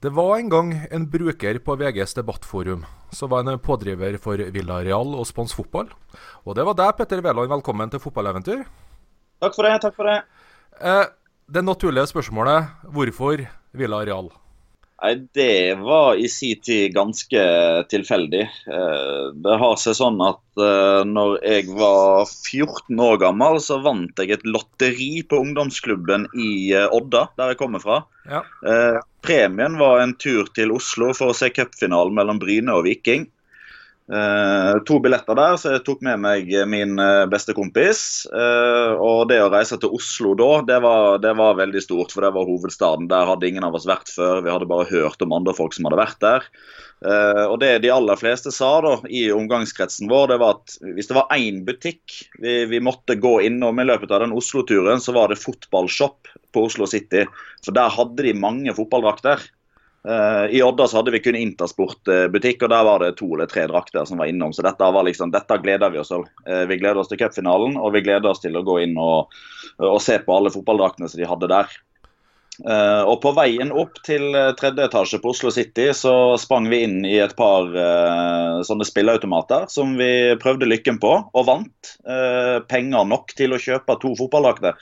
Det var en gang en bruker på VGs debattforum som var en pådriver for Villareal og Spons fotball. Og det var deg, Petter Wæland. Velkommen til Fotballeventyr. Takk for det. takk for det. Eh, det naturlige spørsmålet hvorfor Villarreal? Nei, Det var i sin tid ganske tilfeldig. Eh, det har seg sånn at eh, når jeg var 14 år gammel, så vant jeg et lotteri på ungdomsklubben i eh, Odda, der jeg kommer fra. Ja. Premien var en tur til Oslo for å se cupfinalen mellom Bryne og Viking. Uh, to billetter der, så jeg tok med meg min uh, beste kompis. Uh, og det å reise til Oslo da, det var, det var, veldig stort, for det var hovedstaden. Der hadde ingen av oss vært før. Vi hadde bare hørt om andre folk som hadde vært der. og det de aller fleste sa da, i omgangskretsen vår, det var at hvis det var én butikk vi, vi, måtte gå innom i løpet av den Oslo-turen, så var det fotballshop på Oslo City. For der hadde de mange fotballdrakter. Uh, I Odda så hadde vi kun Intersport-butikk, og der var det to eller tre drakter som var innom. Så dette, var liksom, dette gleder vi oss til. Uh, vi gleder oss til cupfinalen, og vi gleder oss til å gå inn og, og se på alle fotballdraktene som de hadde der. Uh, og På veien opp til tredje etasje på Oslo City så sprang vi inn i et par sånne spilleautomater som vi prøvde lykken på, og vant penger nok til å kjøpe to fotballdrakter.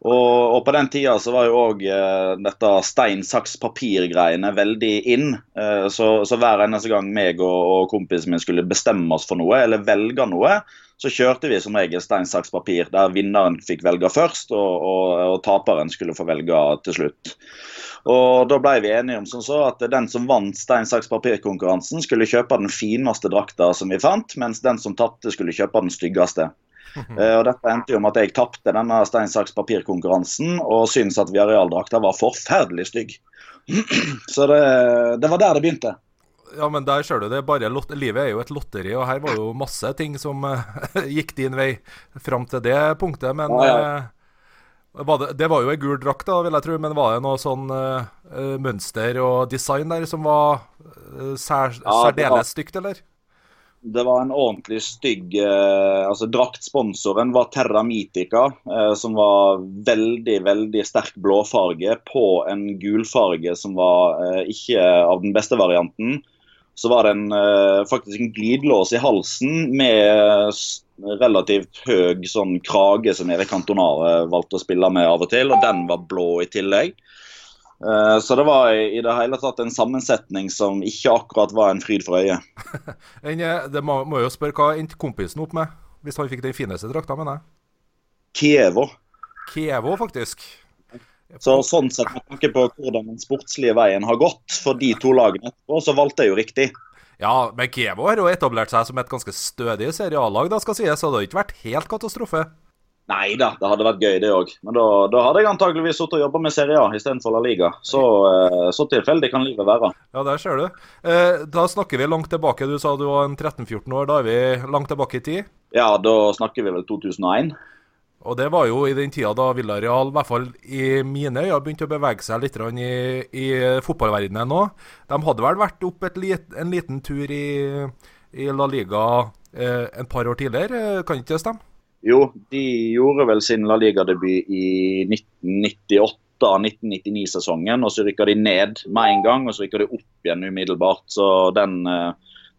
Og, og, på den tida så var jo òg uh, dette stein, saks, papir-greiene veldig inn. Uh, så, så, hver eneste gang meg og, og kompisen min skulle bestemme oss for noe, eller velge noe, så kjørte vi som regel stein, saks, papir, der vinneren fikk velge først, og, og, taperen skulle få velge til slutt. Og Da ble vi enige om sånn så at den som vant stein, saks, papir-konkurransen, skulle kjøpe den fineste drakta som vi fant, mens den som tapte, skulle kjøpe den styggeste. Uh, og Dette endte jo med at jeg tapte denne stein, saks, papir-konkurransen og syntes at viarealdrakta var forferdelig stygg. Så det, det, var der det begynte. Ja, men der ser du det. Livet er jo et lotteri, og her var jo masse ting som uh, gikk din vei fram til det punktet. Men ja, ja. Uh, var det, det, var jo ei gul drakt, da, vil jeg tro. Men var det noe sånn mønster og design der som var sær, ja, særdeles stygt, eller? Det var en ordentlig stygg eh, altså Draktsponsoren var Terra Mitica, eh, som var veldig veldig sterk blåfarge på en gulfarge som var eh, ikke av den beste varianten. Så var det en, eh, faktisk en glidelås i halsen med relativt høy sånn krage som Erik Antonare valgte å spille med av og til, og den var blå i tillegg. Eh, så det var i det hele tatt en sammensetning som ikke akkurat var en fryd for øyet. Det må, må jo spørre, Hva endte kompisen opp med, hvis han fikk den fineste drakta, mener jeg? Kievo. Kievo, faktisk. Så sånn sett, med tanke på hvordan den sportslige veien har gått for de to lagene etterpå, så valgte jeg jo riktig. Ja, men Kievo har jo etablert seg som et ganske stødig seriallag, da skal sies, så det har ikke vært helt katastrofe. Nei da, det hadde vært gøy det òg. Men da, da, hadde jeg antageligvis sittet og jobba med Serie A istedenfor La Liga. Så, eh, så, tilfeldig kan livet være. Ja, der ser du. Eh, da snakker vi langt tilbake. Du sa du var 13-14 år. Da er vi langt tilbake i tid? Ja, da snakker vi vel 2001. Og det var jo i den tida da Villareal, i hvert fall i mine øyne, begynte å bevege seg litt i, i fotballverdenen nå. De hadde vel vært opp lit, en liten tur i, i La Liga eh, en par år tidligere, kan ikke det stemme? Jo, de gjorde vel sin La Liga-debut i 1998-1999-sesongen. og Så rykka de ned med en gang, og så rykka de opp igjen umiddelbart. Så den, eh,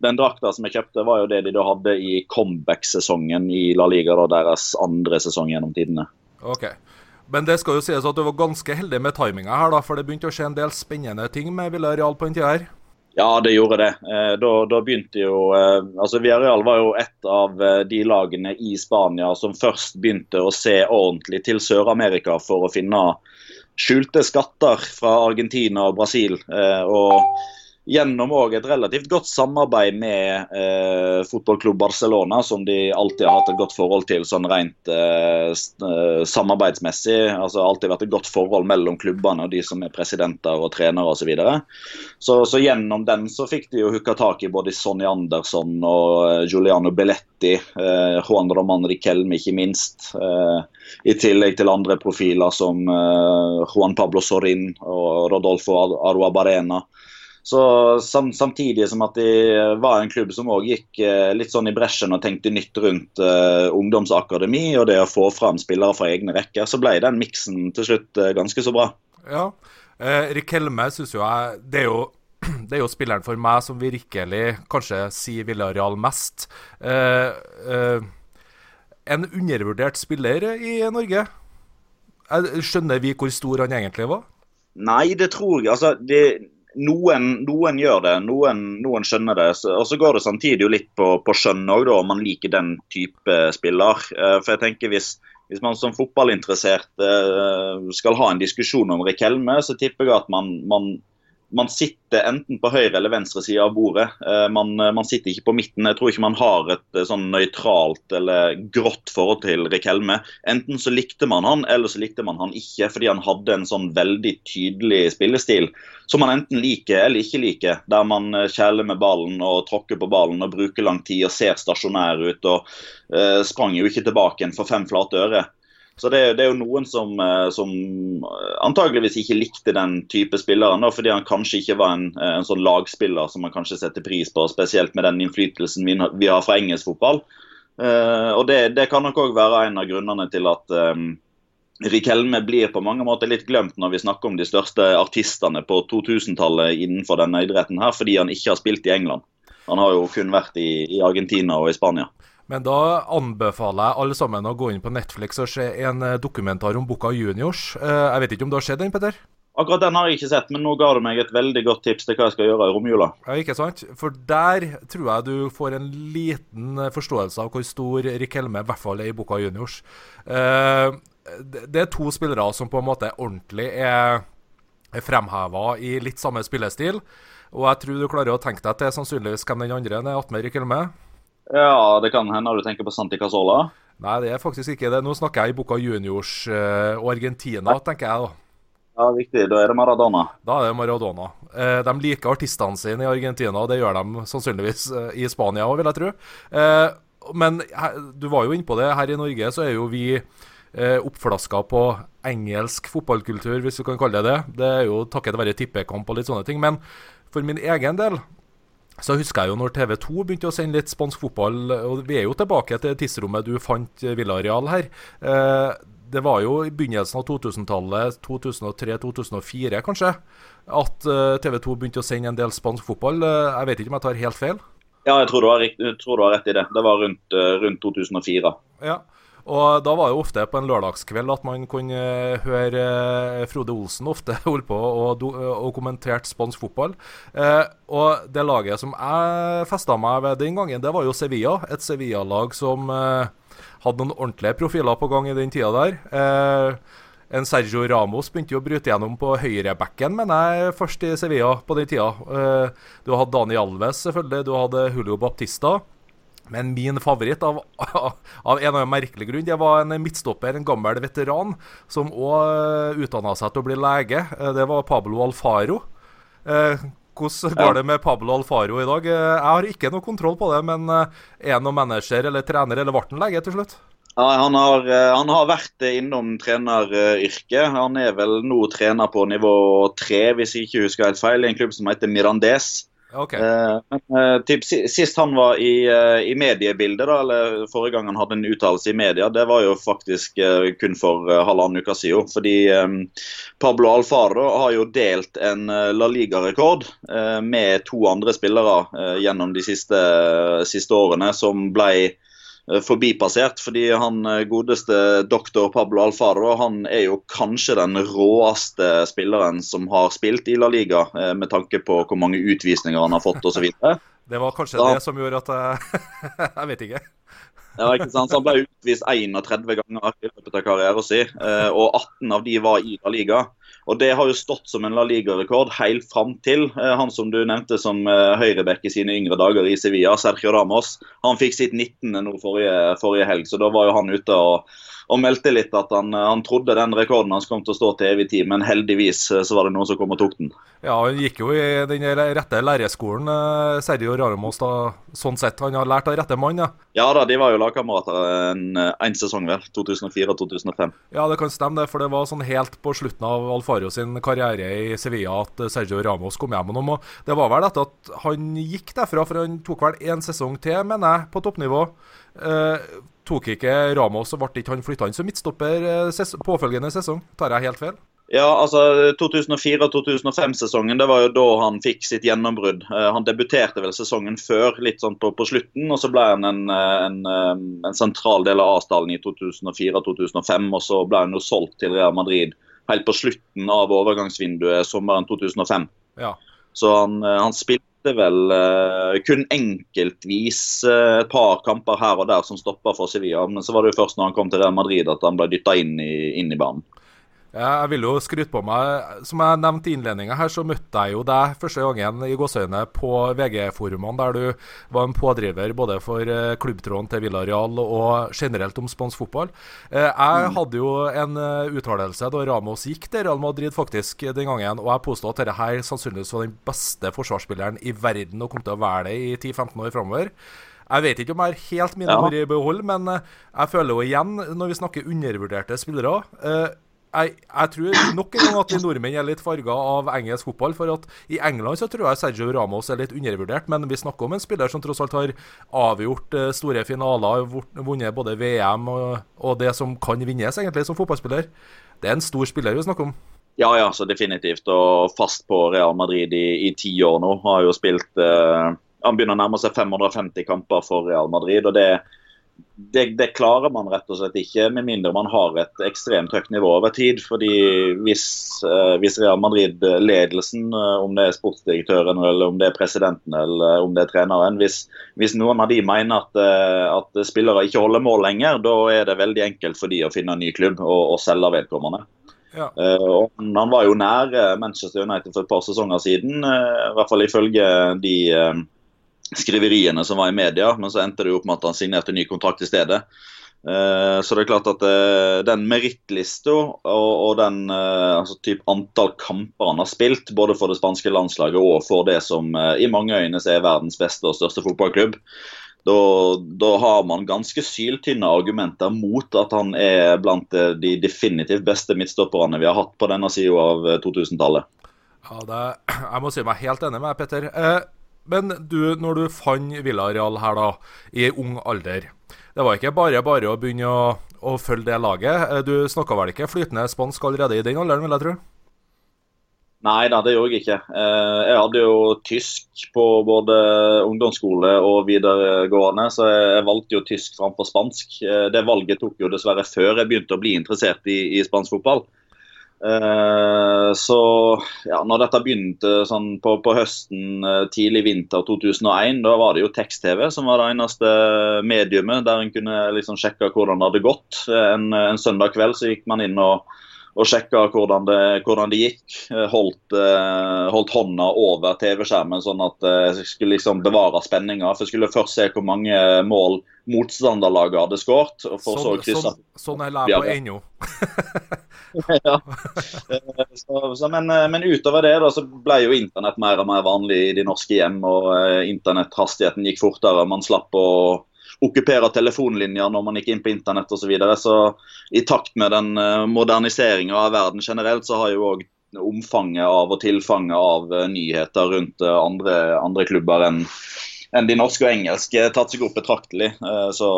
den drakta som jeg kjøpte, var jo det de da hadde i comeback-sesongen i La Liga, da, deres andre sesong gjennom tidene. Ok. Men det skal jo sies at du var ganske heldig med timinga her, da, for det begynte å skje en del spennende ting med Villarreal på den tida her? Ja, det gjorde det. Eh, da, da, begynte jo eh, altså Villarreal var jo et av eh, de lagene i Spania som først begynte å se ordentlig til Sør-Amerika for å finne skjulte skatter fra Argentina og Brasil. Og gjennom et relativt godt samarbeid med eh, fotballklubb Barcelona, som de alltid har hatt et godt forhold til sånn rent eh, eh samarbeidsmessig. altså Alltid vært et godt forhold mellom klubbene og de som er presidenter og trenere osv. Så, videre. så Så gjennom den så fikk de jo hooka tak i både Sonny Andersson og eh, Giuliano Belletti, eh, Juan Roman Riquelme ikke minst. Eh, I tillegg til andre profiler som Juan Pablo Sorin og Rodolfo Aruabarena. Så sam, Samtidig som at de var en klubb som òg gikk eh, litt sånn i bresjen og tenkte nytt rundt eh, ungdomsakademi og det å få fram spillere fra egne rekker, så ble den miksen til slutt eh, ganske så bra. Ja, Eh, Rikelme syns jo jeg det er jo, det er jo spilleren for meg som virkelig kanskje sier Villarreal mest. Eh, eh, en undervurdert spiller i Norge. Skjønner vi hvor stor han egentlig var? Nei, det tror jeg. Altså, det, noen, noen, gjør det, noen, noen skjønner det. og så går det samtidig jo litt på, på skjønn òg, om man liker den type spiller. Eh, for jeg tenker hvis, hvis man som fotballinteressert eh, skal ha en diskusjon om Rikelme, så tipper jeg at man, man man sitter enten på høyre eller venstre side av bordet. Eh, man, eh, man, sitter ikke på midten. Jeg tror ikke man har et eh, sånn nøytralt eller grått forhold til Rikelme. Enten så likte man han, eller så likte man han ikke, fordi han hadde en sånn veldig tydelig spillestil som man enten liker eller ikke liker. Der man kjæler med ballen og tråkker på ballen og bruker lang tid og ser stasjonær ut. og uh, Sprang jo ikke tilbake igjen for fem flate øre. Så det, det, er jo noen som, eh, som, antageligvis ikke likte den type spilleren, fordi han kanskje ikke var en, eh, en, sånn lagspiller som man kanskje setter pris på, spesielt med den innflytelsen vi, vi har fra engelsk fotball. Uh, og det, det, kan nok òg være en av grunnene til at um, Rikelme blir på mange måter litt glemt når vi snakker om de største artistene på 2000-tallet innenfor denne idretten, her, fordi han ikke har spilt i England. Han har jo kun vært i, i Argentina og i Spania. Men da anbefaler jeg alle sammen å gå inn på Netflix og se en eh, dokumentar om Boca Juniors. Eh, jeg vet ikke om du har sett den, Petter? Akkurat den har jeg ikke sett, men nå ga du meg et veldig godt tips til hva jeg skal gjøre i romjula. Ja, ikke sant? For der tror jeg du får en liten eh, forståelse av hvor stor Rik Helme i hvert fall er i Boca Juniors. Det er to spillere som på en måte ordentlig er fremheva i litt samme spillestil. Og jeg tror du klarer å tenke deg til sannsynligvis hvem den andre er attmed Rikelme. Ja, det kan hende du tenker på Santi Casola. Nei, det er faktisk ikke det. Nå snakker jeg i boka Juniors uh, og Argentina, tenker jeg da. Ja, Viktig. Da er det Maradona. Da er det Maradona. Uh, de liker artistene sine i Argentina, og det gjør de sannsynligvis uh, i Spania òg, vil jeg tro. men du var jo inne på det. Her i Norge så er jo vi oppflaska på engelsk fotballkultur, hvis du kan kalle det det. Det er jo takket være tippekamp og litt sånne ting. Men for min egen del så husker jeg jo når TV 2 begynte å sende litt spansk fotball, og vi er jo tilbake til tidsrommet du fant Villareal her. Eh, det var jo i begynnelsen av 2000-tallet, 2003-2004 kanskje, at eh, TV 2 begynte å sende en del spansk fotball. Eh, jeg vet ikke om jeg tar helt feil? Ja, jeg tror du har rett i det. Det var rundt, rundt 2004. Ja, og da var det ofte på en lørdagskveld at man kunne eh, høre eh, Frode Olsen ofte holde på og, og kommenterte spansk fotball. Eh, og det laget som jeg festa meg ved den gangen, det var jo Sevilla. Et Sevilla-lag som eh, hadde noen ordentlige profiler på gang i den tida der. Eh, en Sergio Ramos begynte jo å bryte gjennom på høyrebacken, mener jeg, først i Sevilla på den tida. Eh, du hadde Dani Alves, selvfølgelig. Du hadde Julio Baptista. Men min favoritt, av, av en av merkelig grunn, det var en midtstopper, en gammel veteran, som òg eh, utdanna seg til å bli lege. Eh, det var Pablo Alfaro. Eh, hvordan går det med Pablo Alfaro i dag? Jeg har ikke noe kontroll på det, men er han noen manager eller trener, eller ble han lege til slutt? Ja, han har, han har, vært innom treneryrket. Han er vel nå trener på nivå tre, hvis jeg ikke husker helt feil, i en klubb som heter Mirandes. Okay. Eh, typ, sist han var i, uh, i mediebildet, da, eller forrige gang han hadde en uttalelse i media, det var jo faktisk eh, kun for halvannen uke siden. Fordi um, Pablo Alfaro har jo delt en La Liga-rekord med to andre spillere gjennom de siste, siste årene, som ble Eh, forbipassert. Fordi han eh, godeste doktor Pablo Alfaro han er jo kanskje den råeste spilleren som har spilt i La Liga, eh, med tanke på hvor mange utvisninger han har fått osv. Det var kanskje da, det som gjorde at jeg Jeg vet ikke. Ja, ikke sant? Så Han ble utvist 31 ganger i løpet av karrieren sin, og 18 av de var i La Liga. Og Det har jo stått som en La Liga-rekord helt fram til eh, han som du nevnte som eh, høyreback i sine yngre dager i Sevilla, Sergio Ramos. Han fikk sitt 19. nå forrige, forrige helg, så da var jo han ute og og meldte litt at han, han, trodde den rekorden hans kom til å stå til evig tid, men heldigvis eh, så var det noen som kom og tok den. Ja, han gikk jo i den rette lærerskolen, eh, Sergio Ramos, da, sånn sett. Han har lært av rette mann, ja. Ja da, de var jo lagkamerater en, en sesong, vel. 2004-2005. Ja, det kan stemme, det, for det var sånn helt på slutten av Alfario sin karriere i Sevilla at Sergio Ramos kom hjem. med Og det var vel dette at han gikk derfra, for han tok vel én sesong til, mener jeg, på toppnivå. Eh, tok ikke Ramos og ble ikke han flytta inn som midtstopper eh, ses påfølgende sesong? Tar jeg helt feil? Ja, altså 2004-2005-sesongen det var jo da han fikk sitt gjennombrudd. Uh, han debuterte vel sesongen før, litt sånn på, på slutten. og Så ble han en, en, en sentral del av A-stallen i 2004-2005. og Så ble han jo solgt til Real Madrid helt på slutten av overgangsvinduet sommeren 2005. Ja. Så han, han spilte vel uh, kun enkeltvis uh, et par kamper her og der som stoppa for Sevilla. Men så var det jo først når han kom til Real Madrid at han ble dytta inn, inn i banen. Jeg vil jo skryte på meg Som jeg nevnte i innledninga her, så møtte jeg jo deg første gangen i gåseøyne på VG-forumene, der du var en pådriver både for eh, klubbtråden til Villarreal og generelt om spansk fotball. Eh, jeg mm. hadde jo en eh, uttalelse da Ramos gikk til Real Madrid faktisk den gangen, og jeg påstod at dette her sannsynligvis var den beste forsvarsspilleren i verden og kom til å være det i 10-15 år framover. Jeg vet ikke om jeg har helt mine ord i behold, men jeg føler jo igjen, når vi snakker undervurderte spillere jeg, jeg, tror nok en gang at vi nordmenn er litt farga av engelsk fotball. For at i England så tror jeg Sergio Ramos er litt undervurdert, men vi snakker om en spiller som tross alt har avgjort uh, store finaler, vunnet både VM og, og, det som kan vinnes egentlig som fotballspiller. Det er en stor spiller vi snakker om. Ja, ja, så definitivt. Og fast på Real Madrid i ti år nå. Har jo spilt eh, Han begynner å nærme seg 550 kamper for Real Madrid. og det er det, det, klarer man rett og slett ikke, med mindre man har et ekstremt høyt nivå over tid. fordi Hvis, eh, hvis Real Madrid-ledelsen, eh, om det er sportsdirektøren eller om det er presidenten eller om det er treneren, hvis, hvis noen av de mener at, eh, at, spillere ikke holder mål lenger, da er det veldig enkelt for de å finne en ny klubb og, og selge vedkommende. Ja. Uh, han var jo nær Manchester United for et par sesonger siden, uh, i hvert fall ifølge de uh, skriveriene som var i media, men så endte det jo opp med at han signerte ny kontrakt i stedet. Uh, så det er klart at uh, den merittlista og, den uh, altså typ antall kamper han har spilt, både for det spanske landslaget og for det som i mange øyne er verdens beste og største fotballklubb, da, da har man ganske syltynne argumenter mot at han er blant de definitivt beste midtstopperne vi har hatt på denne sida av 2000-tallet. Ja, det, jeg må si meg helt enig med Petter. Men du, når du fant Villareal her da, i ung alder Det var ikke bare bare å begynne å, å følge det laget. Eh, du snakka vel ikke flytende spansk allerede i den alderen, vil jeg tro? Nei da, det gjorde jeg ikke. Eh, jeg hadde jo tysk på både ungdomsskole og videregående, så jeg valgte jo tysk framfor spansk. Eh, det valget tok jo dessverre før jeg begynte å bli interessert i, i spansk fotball. Eh, så ja, når dette begynte sånn på, på, høsten, eh, tidlig vinter 2001, da var det jo tekst-TV som var det eneste mediumet der en kunne liksom sjekke hvordan det hadde gått. En, en søndag kveld så gikk man inn og og sjekka hvordan hvordan det gikk. Eh, holdt, eh, holdt hånda over TV-skjermen sånn at eh, jeg skulle liksom bevare spenninga. For jeg skulle først se hvor mange mål motstanderlaget hadde skåret. Sånn, sånn, sånn er jeg på ennå. ja. Så, så, men, men, utover det da, så ble jo internett mer og mer vanlig i de norske hjem. og Internetthastigheten gikk fortere. Man slapp å okkupere telefonlinjer når man gikk inn på internett osv. Så, videre. så i takt med den eh, moderniseringa av verden generelt, så har jo òg omfanget av og tilfanget av uh, nyheter rundt andre, andre, klubber enn enn de norske og engelske tatt seg opp betraktelig. så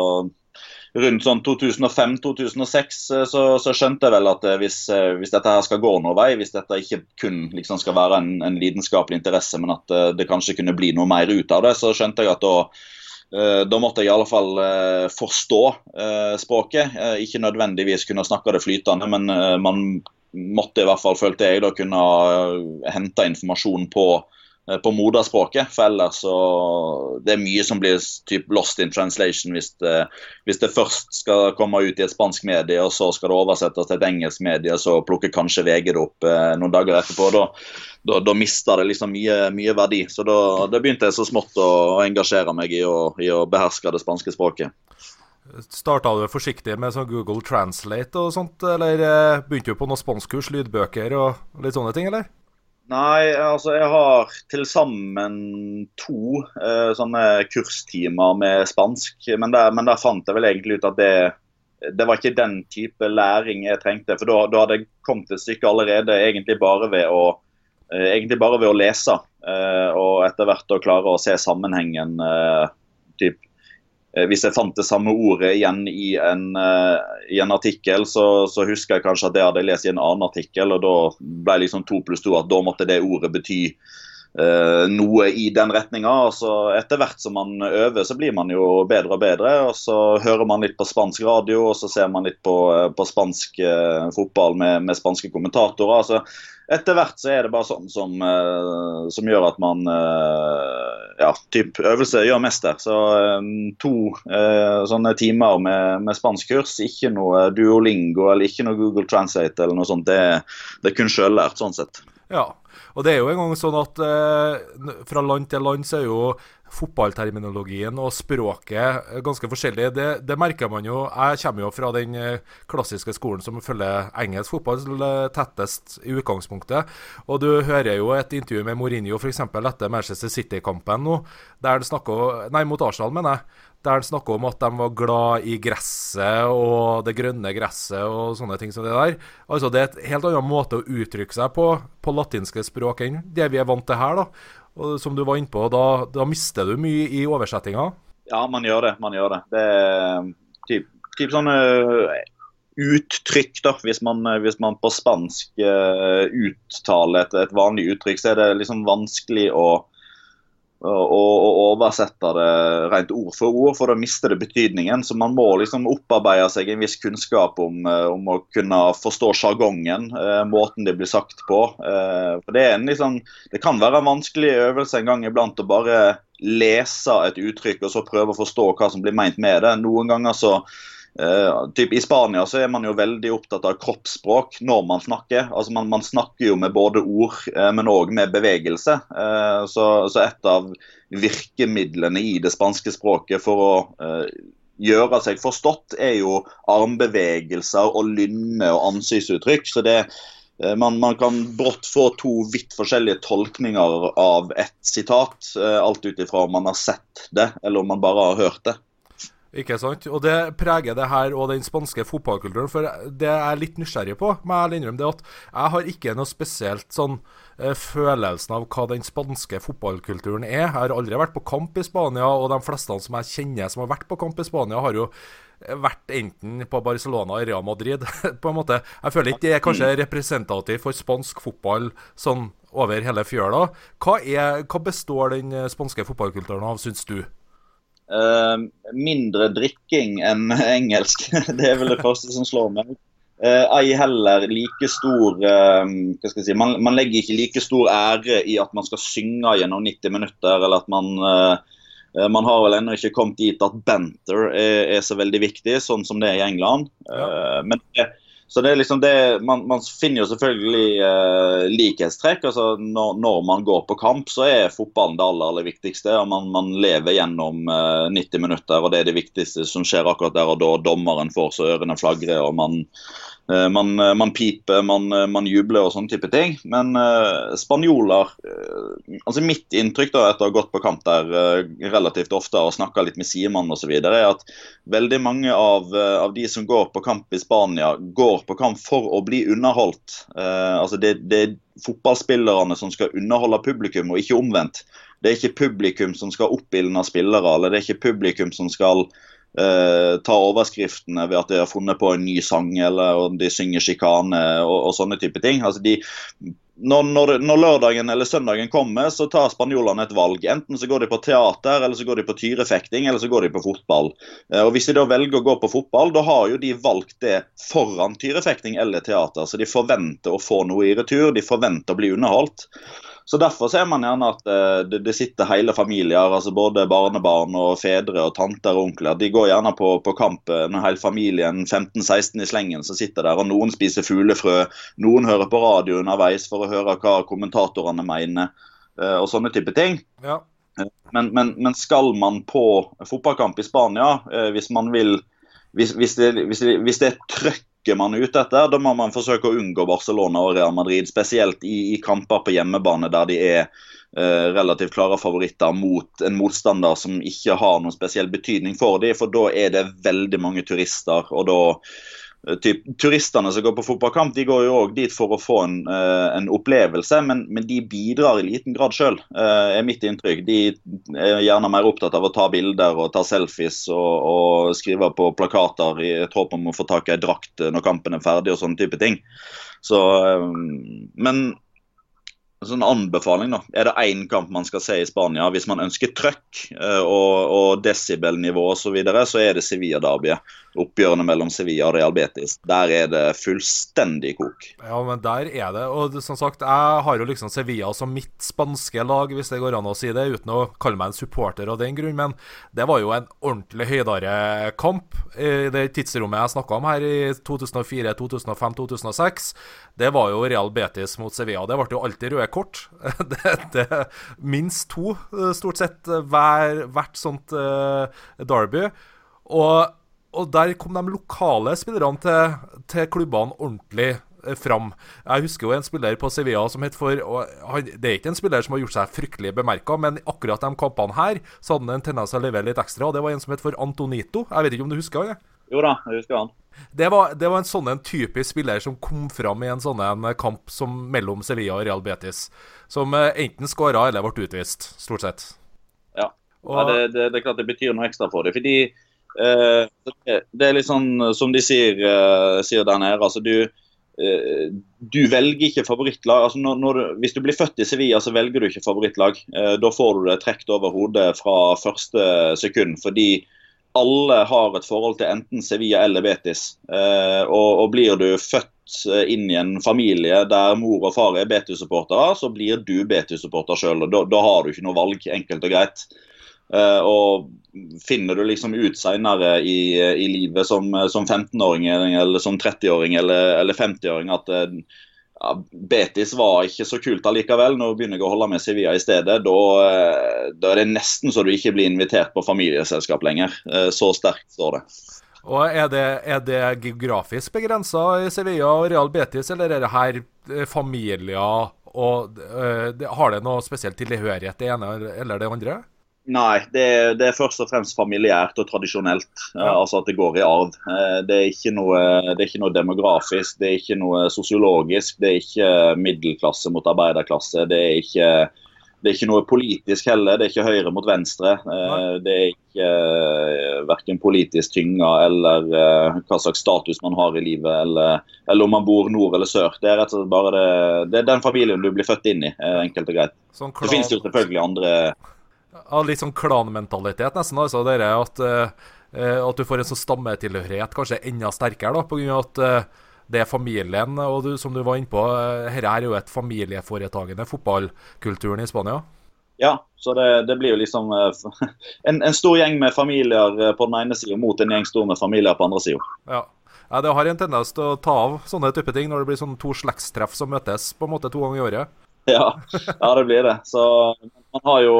rundt sånn 2005-2006 så, så, skjønte jeg vel at hvis, hvis, dette her skal gå noen vei, hvis dette ikke kun liksom skal være en, en lidenskapelig interesse, men at det kanskje kunne bli noe mer ut av det, så skjønte jeg at da Eh, da måtte jeg i alle fall eh, forstå eh, språket. Ikke nødvendigvis kunne snakke det flytende, men man måtte i hvert fall, følte jeg, da kunne hente informasjon på Eh, på moderspråket. For ellers så Det er mye som blir typ lost in translation hvis det, hvis det, først skal komme ut i et spansk medie, og så skal det oversettes til et engelsk medie, så plukker kanskje VG det opp eh, noen dager etterpå. Da, da, da mister det liksom mye, mye verdi. Så da, da, begynte jeg så smått å, å engasjere meg i å, i å beherske det spanske språket. Starta du forsiktig med sånn Google Translate og sånt, eller eh, begynte du på noen spanskkurs, lydbøker og litt sånne ting, eller? Nei, altså jeg har til sammen to uh, sånne kurstimer med spansk. Men der, men der, fant jeg vel egentlig ut at det, det var ikke den type læring jeg trengte. For da, da hadde jeg kommet et stykke allerede egentlig bare ved å, uh, egentlig bare ved å lese. Uh, og etter hvert å klare å se sammenhengen typ hvis jeg fant det samme ordet igjen i en, i en artikkel, så, så, husker jeg kanskje at det hadde jeg lest i en annen artikkel, og da ble liksom to pluss to at da måtte det ordet bety noe i den retninga. Etter hvert som man øver, så blir man jo bedre og bedre. og Så hører man litt på spansk radio, og så ser man litt på, på spansk uh, fotball med, med, spanske kommentatorer. altså etter hvert så er det bare sånn som, uh, som gjør at man Ja, typ øvelse gjør mester. Så to sånne timer med, med spanskkurs, ikke noe Duolingo eller ikke noe Google Translate eller noe sånt. Det, det er kun sjøllært, sånn sett. Ja, og det er jo en gang sånn at fra land til land så er jo fotballterminologien og språket ganske forskjellig. Det, det, merker man jo. Jeg kommer jo fra den eh, klassiske skolen som følger engelsk fotball tettest i utgangspunktet. Og du hører jo et intervju med Mourinho f.eks. etter Manchester City-kampen nå, der han snakker Nei, mot Arsenal, mener jeg. Der han snakker om at de var glad i gresset og det grønne gresset og sånne ting som det der. Altså Det er et helt annen måte å uttrykke seg på på latinske språk enn det vi er vant til her. da. Og som du var inne på, da, da mister du mye i oversettinga? Ja, man gjør det. Man gjør det. Det er typ, typ sånne eh, uttrykk, da. Hvis man, eh, hvis man på spansk uh, uttaler et, et, vanlig uttrykk, så er det liksom vanskelig å og, oversette det rent ord for ord, for da mister det betydningen. Så man må liksom opparbeide seg en viss kunnskap om, eh, om å kunne forstå sjargongen, eh, måten det blir sagt på. Eh, for det, liksom, det, kan være en vanskelig øvelse en gang iblant å bare lese et uttrykk og så prøve å forstå hva som blir meint med det. Noen ganger så Uh, typ I Spania så er man jo veldig opptatt av kroppsspråk når man snakker. Altså Man, man snakker jo med både ord, uh, men òg med bevegelse. Uh, så, så, et av virkemidlene i det spanske språket for å gjøre seg forstått, er jo armbevegelser og lynne og ansiktsuttrykk. Så det man, man, kan brått få to vidt forskjellige tolkninger av et sitat, alt ut ifra om man har sett det eller om man bare har hørt det. Ikke sant? Og det preger det her og den spanske fotballkulturen. For det jeg er litt nysgjerrig på, må jeg innrømme, det at jeg har ikke noe spesielt sånn uh, følelsen av hva den spanske fotballkulturen er. Jeg har aldri vært på kamp i Spania, og de fleste som jeg kjenner som har vært på kamp i Spania, har jo vært enten på Barcelona eller Real Madrid, på en måte. Jeg føler ikke det er kanskje representativt for spansk fotball sånn over hele fjøla. Hva, er, hva består den spanske fotballkulturen av, syns du? Uh, mindre drikking enn engelsk. det er vel det første som slår meg. Uh, ei heller like stor uh, hva skal jeg si, man, man, legger ikke like stor ære i at man skal synge gjennom 90 minutter, eller at man man har vel ennå ikke kommet dit at banter er, er, så veldig viktig, sånn som det er i England. Ja. men det, så det er liksom det, man, man finner jo selvfølgelig eh, likhetstrekk. altså når, når, man går på kamp, så er fotballen det aller, aller viktigste. og man, man lever gjennom eh, 90 minutter, og det er det viktigste som skjer akkurat der og da. Dommeren får så ørene flagrer, og man man, eh, man, piper, man, eh, man, jubler og sånne type ting. Men uh, spanjoler uh, altså Mitt inntrykk da, etter å ha gått på kamp der uh, relativt ofte og snakka litt med Simon osv., er at veldig mange av, av, de som går på kamp i Spania, går på kamp for å bli underholdt. altså det, det er fotballspillerne som skal underholde publikum, og ikke omvendt. Det er ikke publikum som skal oppildne spillere, eller det er ikke publikum som skal Uh, ta overskriftene ved at de har funnet på en ny sang eller om de synger sjikane og, og, sånne type ting. Altså de, når, når, når, lørdagen eller søndagen kommer, så tar spanjolene et valg. Enten så går de på teater, eller så går de på tyrefekting, eller så går de på fotball. Uh, og Hvis de da velger å gå på fotball, da har jo de valgt det foran tyrefekting eller teater. Så de forventer å få noe i retur, de forventer å bli underholdt. Så Derfor ser man gjerne at eh, det, det, sitter hele familier, altså både barnebarn og fedre og tanter og onkler. De går gjerne på, på kamp når hele familien 15-16 i slengen som sitter der. og Noen spiser fuglefrø, noen hører på radio underveis for å høre hva kommentatorene mener, eh, og sånne type ting. Ja. Eh, men, men, men, skal man på fotballkamp i Spania, hvis man vil hvis, hvis, det, hvis, det, hvis det er trøkk rykker man ut dette. Da må man forsøke å unngå Barcelona og Real Madrid, spesielt i, i kamper på hjemmebane der de er eh, relativt klare favoritter mot en motstander som ikke har noen spesiell betydning for dem. For da er det veldig mange turister, og da typ, turistene som går på fotballkamp, de går jo òg dit for å få en, uh, en opplevelse, men, men, de bidrar i liten grad sjøl, uh, er mitt inntrykk. De er gjerne mer opptatt av å ta bilder og ta selfies og, og skrive på plakater i et håp om å få tak i ei drakt når kampen er ferdig og sånne type ting. Så, men sånn anbefaling, da. Er det én kamp man skal se i Spania hvis man ønsker trøkk og, og desibelnivå osv., så, videre, så er det Sevilla-derbyet oppgjørene mellom Sevilla og Real Betis. Der er det fullstendig kok. Ja, men der er det. Og som sagt, jeg har jo liksom Sevilla som mitt spanske lag, hvis det går an å si det, uten å kalle meg en supporter av den grunn. Men det var jo en ordentlig høydere kamp i det tidsrommet jeg snakka om her, i 2004, 2005, 2006. Det var jo Real Betis mot Sevilla. Det ble jo alltid røde kort. Det, det, minst to, stort sett, hver, hvert sånt uh, derby. Og og der kom de lokale spillerne til, til klubbene ordentlig eh, fram. Jeg husker jo en spiller på Sevilla som het for han, Det er ikke en spiller som har gjort seg fryktelig bemerka, men akkurat de kampene her så hadde han en tendens til å levere litt ekstra. og Det var en som het for Antonito. Jeg vet ikke om du husker han? Jo da, jeg husker han. Det var, det var en sånn en typisk spiller som kom fram i en sånn en kamp som mellom Sevilla og Real Betis. Som eh, enten skåra eller ble utvist, stort sett. Ja, og, ja det, det, det, er klart det betyr noe ekstra for det. fordi Eh, det er litt sånn som de sier, eh, sier der nede. altså du eh, du velger ikke favorittlag. altså når, når, Hvis du blir født i Sevilla, så velger du ikke favorittlag. Da får du det trukket over hodet fra første sekund. Fordi alle har et forhold til enten Sevilla eller Betis. Og, og blir du født inn i en familie der mor og far er Betis-supportere, så blir du Betis-supporter sjøl. Da, da har du ikke noe valg, enkelt og greit. Uh, og finner du liksom ut seinere i, i livet som, som 15-åring eller som 30-åring eller, eller 50-åring at ja, Betis var ikke så kult allikevel. Nå du jeg å holde med Sevilla i stedet, da, da, er det nesten så du ikke blir invitert på familieselskap lenger. så sterkt står det. Og Er det, er det geografisk begrensa i Sevilla og Real Betis, eller er det her familier og Har det noe spesielt tilhørighet, det ene eller det andre? Nei, det er, det er, først og fremst familiært og tradisjonelt. Ja. Altså at det går i arv. Eh, det er, noe, det er, ikke noe, demografisk, det er ikke noe sosiologisk. Det er ikke middelklasse mot arbeiderklasse. Det er ikke, det er ikke noe politisk heller. Det er ikke høyre mot venstre. Eh, det er ikke eh, verken politisk tynga eller hva slags status man har i livet, eller, eller, om man bor nord eller sør. Det er rett og slett bare det, det er den familien du blir født inn i, enkelt og greit. Sånn det finnes jo selvfølgelig andre av litt sånn klanmentalitet, nesten. altså dere at, uh, at du får en sånn stammetilhørighet kanskje enda sterkere, da, pga. at uh, det er familien. Og du, som du var inne på, uh, dette er jo et familieforetagende, fotballkulturen i Spania. Ja, så det, det blir jo liksom en, en, stor gjeng med familier på den ene sida mot en gjeng stor med familier på den andre sida. Ja. ja. det har en tendens til å ta av sånne type ting når det blir sånn to slektstreff som møtes på en måte to ganger i året. Ja, ja det blir det. Så man har jo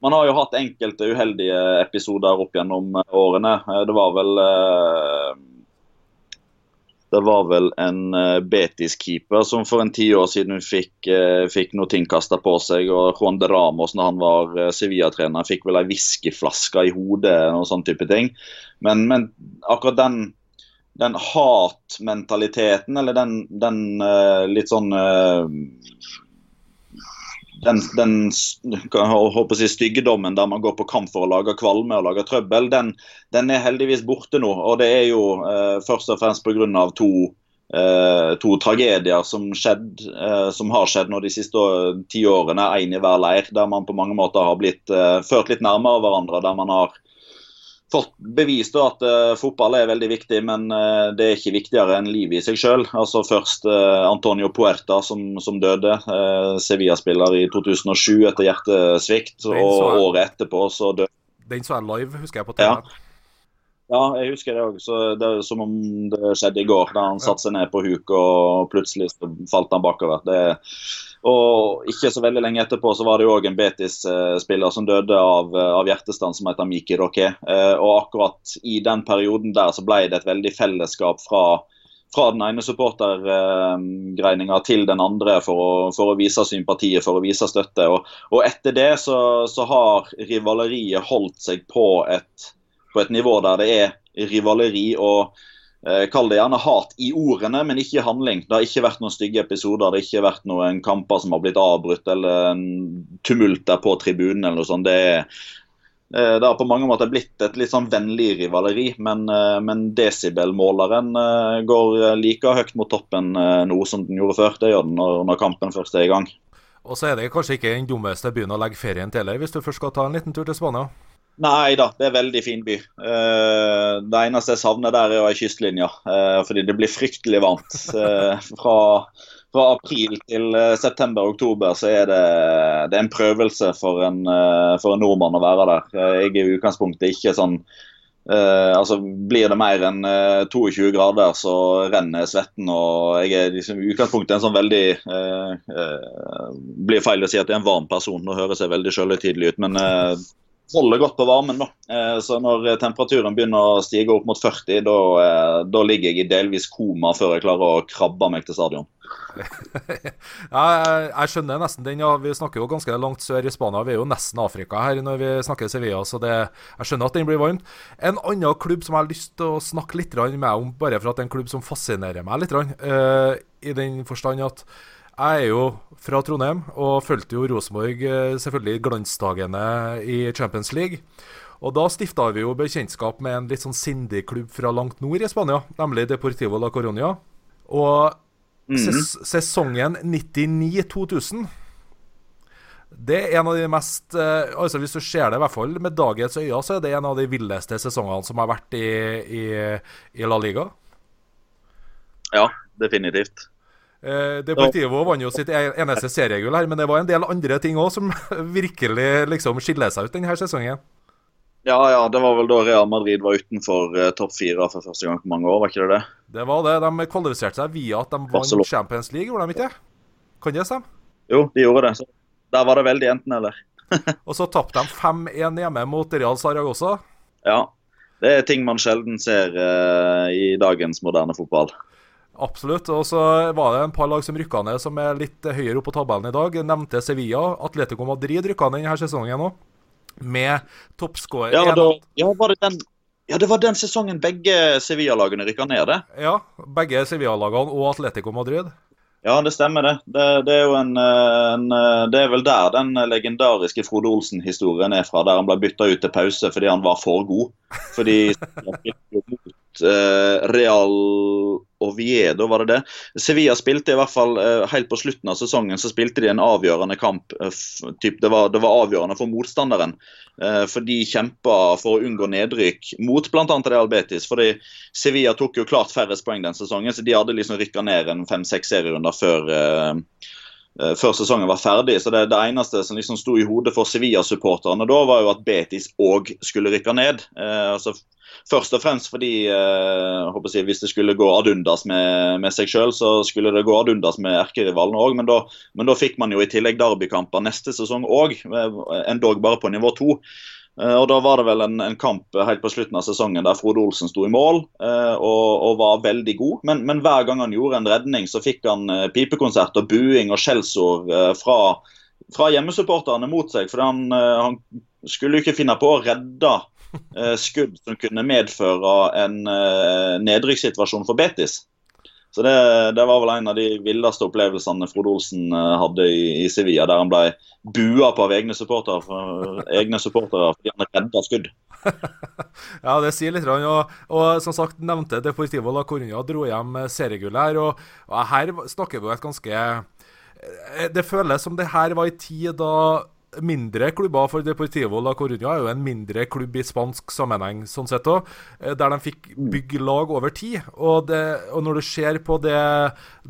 man har jo hatt enkelte uheldige episoder opp gjennom eh, årene. Eh, det var vel eh, det var vel en Betis-keeper som for en tiår siden fikk, fikk noe ting kasta på seg. og Juan de Ramos, når han var Sevilla-trener, fikk vel ei whiskyflaske i hodet og sånn type ting. Men, men akkurat den, den hatmentaliteten, eller den, den litt sånn den, den si, styggedommen der man går på kamp for å lage kvalme og lage trøbbel, den, den er heldigvis borte nå. Og det er jo eh, først og fremst pga. to eh, to tragedier som, skjedd, eh, som, har skjedd nå de siste ti årene, én i hver leir. Der man på mange måter har blitt eh, ført litt nærmere hverandre. Der man har fått bevist at uh, fotball er veldig viktig, men uh, det er ikke viktigere enn livet i seg sjøl. Altså først uh, Antonio Puerta som, som døde. Sevilla-spiller i 2007 etter hjertesvikt. Og året etterpå så døde Den så jeg live, husker jeg på TV. Ja. Ja, jeg husker det òg. Det er som om det skjedde i går. Da han satte seg ned på huk og plutselig falt han bakover. Det, og ikke så veldig lenge etterpå så var det jo òg en Betis-spiller som døde av, av hjertestand, som heter Miki Roquet. Eh, og akkurat i den perioden der så ble det et veldig fellesskap fra fra den ene supportergreininga til den andre for å, for å, vise sympatiet, for å vise støtte. Og, og etter det så, så, har rivaleriet holdt seg på et, på et, nivå der det er rivaleri. og eh, Kall det gjerne hat i ordene, men ikke i handling. Det har ikke vært noen stygge episoder. Det har ikke vært noen kamper som har blitt avbrutt eller en tumult der på tribunen eller noe sånt. Det eh, det har på mange måter blitt et litt sånn vennlig rivaleri, men, men desibelmåleren går like høyt mot toppen nå som den gjorde før. Det gjør den når, når kampen først er i gang. Og så er det kanskje ikke den dummeste byen å legge ferien til hvis du først skal ta en liten tur til Spania? Nei da, det er en veldig fin by. Uh, det eneste jeg savner der, er ei kystlinje. Uh, fordi det blir fryktelig varmt. Uh, fra, fra, april til september-oktober så er det, det er en prøvelse for en, for en, nordmann å være der. Jeg er i utgangspunktet ikke sånn altså Blir det mer enn uh, 22 grader, så renner svetten. og Jeg er liksom, i utgangspunktet en sånn veldig uh, Blir feil å si at jeg er en varm person, nå høres jeg veldig sjølhøytidelig ut. Men holder godt på varmen. da. så Når temperaturen begynner å stige opp mot 40, da, da ligger jeg i delvis koma før jeg klarer å krabbe meg til stadion. jeg, jeg, skjønner nesten den. Ja. Vi snakker jo ganske langt sør i Spania. Vi er jo nesten Afrika her når vi snakker Sevilla, så det, jeg skjønner at den blir varmt. En annen klubb som jeg har lyst til å snakke litt med om, bare for at det er en klubb som fascinerer meg litt, uh, i den forstand at jeg er jo fra Trondheim og fulgte jo Rosenborg uh, selvfølgelig glansdagene i Champions League. Og Da stifta vi jo bekjentskap med en litt sånn sindig klubb fra langt nord i Spania, nemlig Deportivo la Coronia. Og ses Sesongen 99-2000 det er en av de mest uh, altså Hvis du ser det i hvert fall med dagens øyne, så er det en av de villeste sesongene som har vært i, i, i La Liga. Ja, definitivt. Uh, Deportivo vant jo sitt e-, eneste seriegull her, men det var en del andre ting òg som virkelig liksom skiller seg ut denne sesongen. Ja, ja, det var vel da Real Madrid var utenfor eh, topp fire for første gang på mange år, var ikke det det? Det var det. De kvalifiserte seg via at de vant Champions League, gjorde de ikke? Kan det stemme? Jo, de gjorde det. Så der var det veldig enten-eller. og så tapte de 5-1 hjemme mot Real Saragossa. Ja. Det er ting man sjelden ser eh, i dagens moderne fotball. Absolutt. Og så var det en par lag som rykka ned, som er litt høyere opp på tabellen i dag. Nevnte Sevilla. Atletico Madrid rykka ned denne sesongen òg med toppscorer. Ja, ja, var det den ja, det var den sesongen begge Sevilla-lagene rykka ned, det. Ja, begge Sevilla-lagene og Atletico Madrid. Ja, det stemmer det. Det, det er jo en, en, Det er vel der den legendariske Frode Olsen-historien er fra. Der han ble bytta ut til pause fordi han var for god. Fordi Eh, Real Oviedo, var det det? Sevilla spilte i hvert fall eh, helt på slutten av sesongen så spilte de en avgjørende kamp. Eh, typ, det, var, det, var, avgjørende for motstanderen. For de kjempa for å unngå nedrykk mot bl.a. Real Betis. fordi Sevilla tok jo klart færrest poeng den sesongen, så de hadde liksom rykka ned en fem-seks serierunder før før sesongen var ferdig. så Det, det eneste som liksom sto i hodet for Sevilla-supporterne da, var jo at Betis òg skulle rykke ned. Eh, altså Først og fremst fordi eh, jeg, hvis det skulle gå ad undas med, med seg sjøl, så skulle det gå ad undas med erkerivalene òg. Men, men, da fikk man jo i tillegg derbykamper neste sesong òg, endog bare på nivå to. Eh, og Da var det vel en, en, kamp helt på slutten av sesongen der Frode Olsen sto i mål eh, og, og, var veldig god. Men, men, hver gang han gjorde en redning, så fikk han eh, pipekonsert og buing og skjellsord eh, fra, fra hjemmesupporterne mot seg. For han, eh, han skulle jo ikke finne på å redde Eh, skudd som kunne medføre en eh, nedrykkssituasjon for Betis. Så det, det, var vel en av de villeste opplevelsene Frode Olsen eh, hadde i, i Sevilla, der han ble bua på av egne supportere, for, egne supportere fordi han redda skudd. ja, det sier litt. Og, og som sagt, nevnte Deportivo la Coruña dro hjem seriegullet her. Og, og, her snakker vi jo et ganske Det føles som det her var i tid da mindre klubber, for Deportivo la Coruña er jo en mindre klubb i spansk sammenheng, sånn sett òg, eh, der de fikk mm. bygge lag over tid. Og, det, og når du ser på det,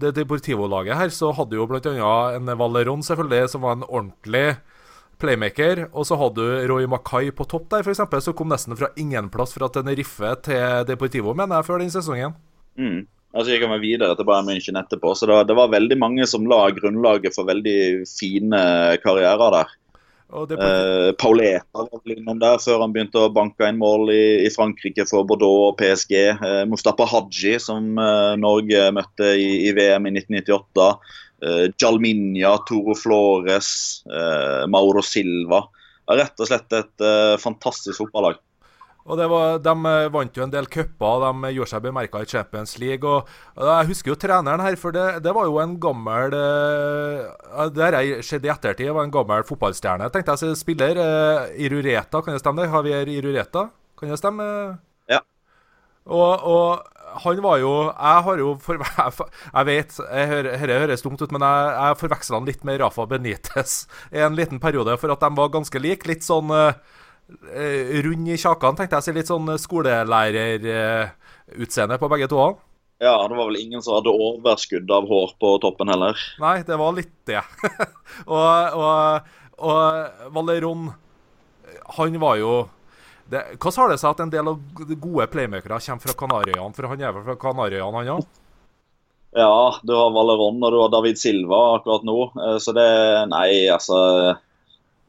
det Deportivo-laget her, så hadde jo bl.a. en Valeron, selvfølgelig, som var en ordentlig playmaker. Og så hadde du Roy Mackay på topp der, f.eks., som kom nesten fra ingen plass fra Tenerife til Deportivo, mener jeg, før den sesongen. Mm. Altså jeg kan være videre til Bayern München etterpå. Så det, det, var veldig mange som la grunnlaget for veldig fine karrierer der. Uh, Pauleta var vel innom der før han begynte å banke inn mål i, i Frankrike for Bordeaux og PSG. Eh, Mustafa Haji, som eh, Norge møtte i, i, VM i 1998. Eh, Jalminia, Toro Flores, Mauro Silva. Rett og slett et fantastisk fotballag. Og var, De vant jo en del cuper, de gjorde seg bemerka i Champions League. og Jeg husker jo treneren her, for det, det var jo en gammel Det har skjedd i ettertid, var en gammel fotballstjerne. tenkte jeg Spiller Irureta, kan det stemme? det? Javier Irureta, kan det stemme? Ja. Og, og han var jo Jeg har jo for, Jeg vet, dette høres dumt ut, men jeg, jeg forveksla han litt med Rafa Benitez i en liten periode, for at de var ganske like. Litt sånn uh, rund i kjakan, tenkte jeg. Så litt sånn skolelærerutseende uh, på begge to. Ja, det var vel ingen som hadde overskudd av hår på toppen heller. Nei, det var litt det. og, og, og Valeron, han var jo det, hvordan har det seg at en del av de gode playmakere kommer fra Kanariøyene? For han er vel fra Kanariøyene, han òg? Ja, du har Valeron og du har David Silva akkurat nå. Eh, så det Nei, altså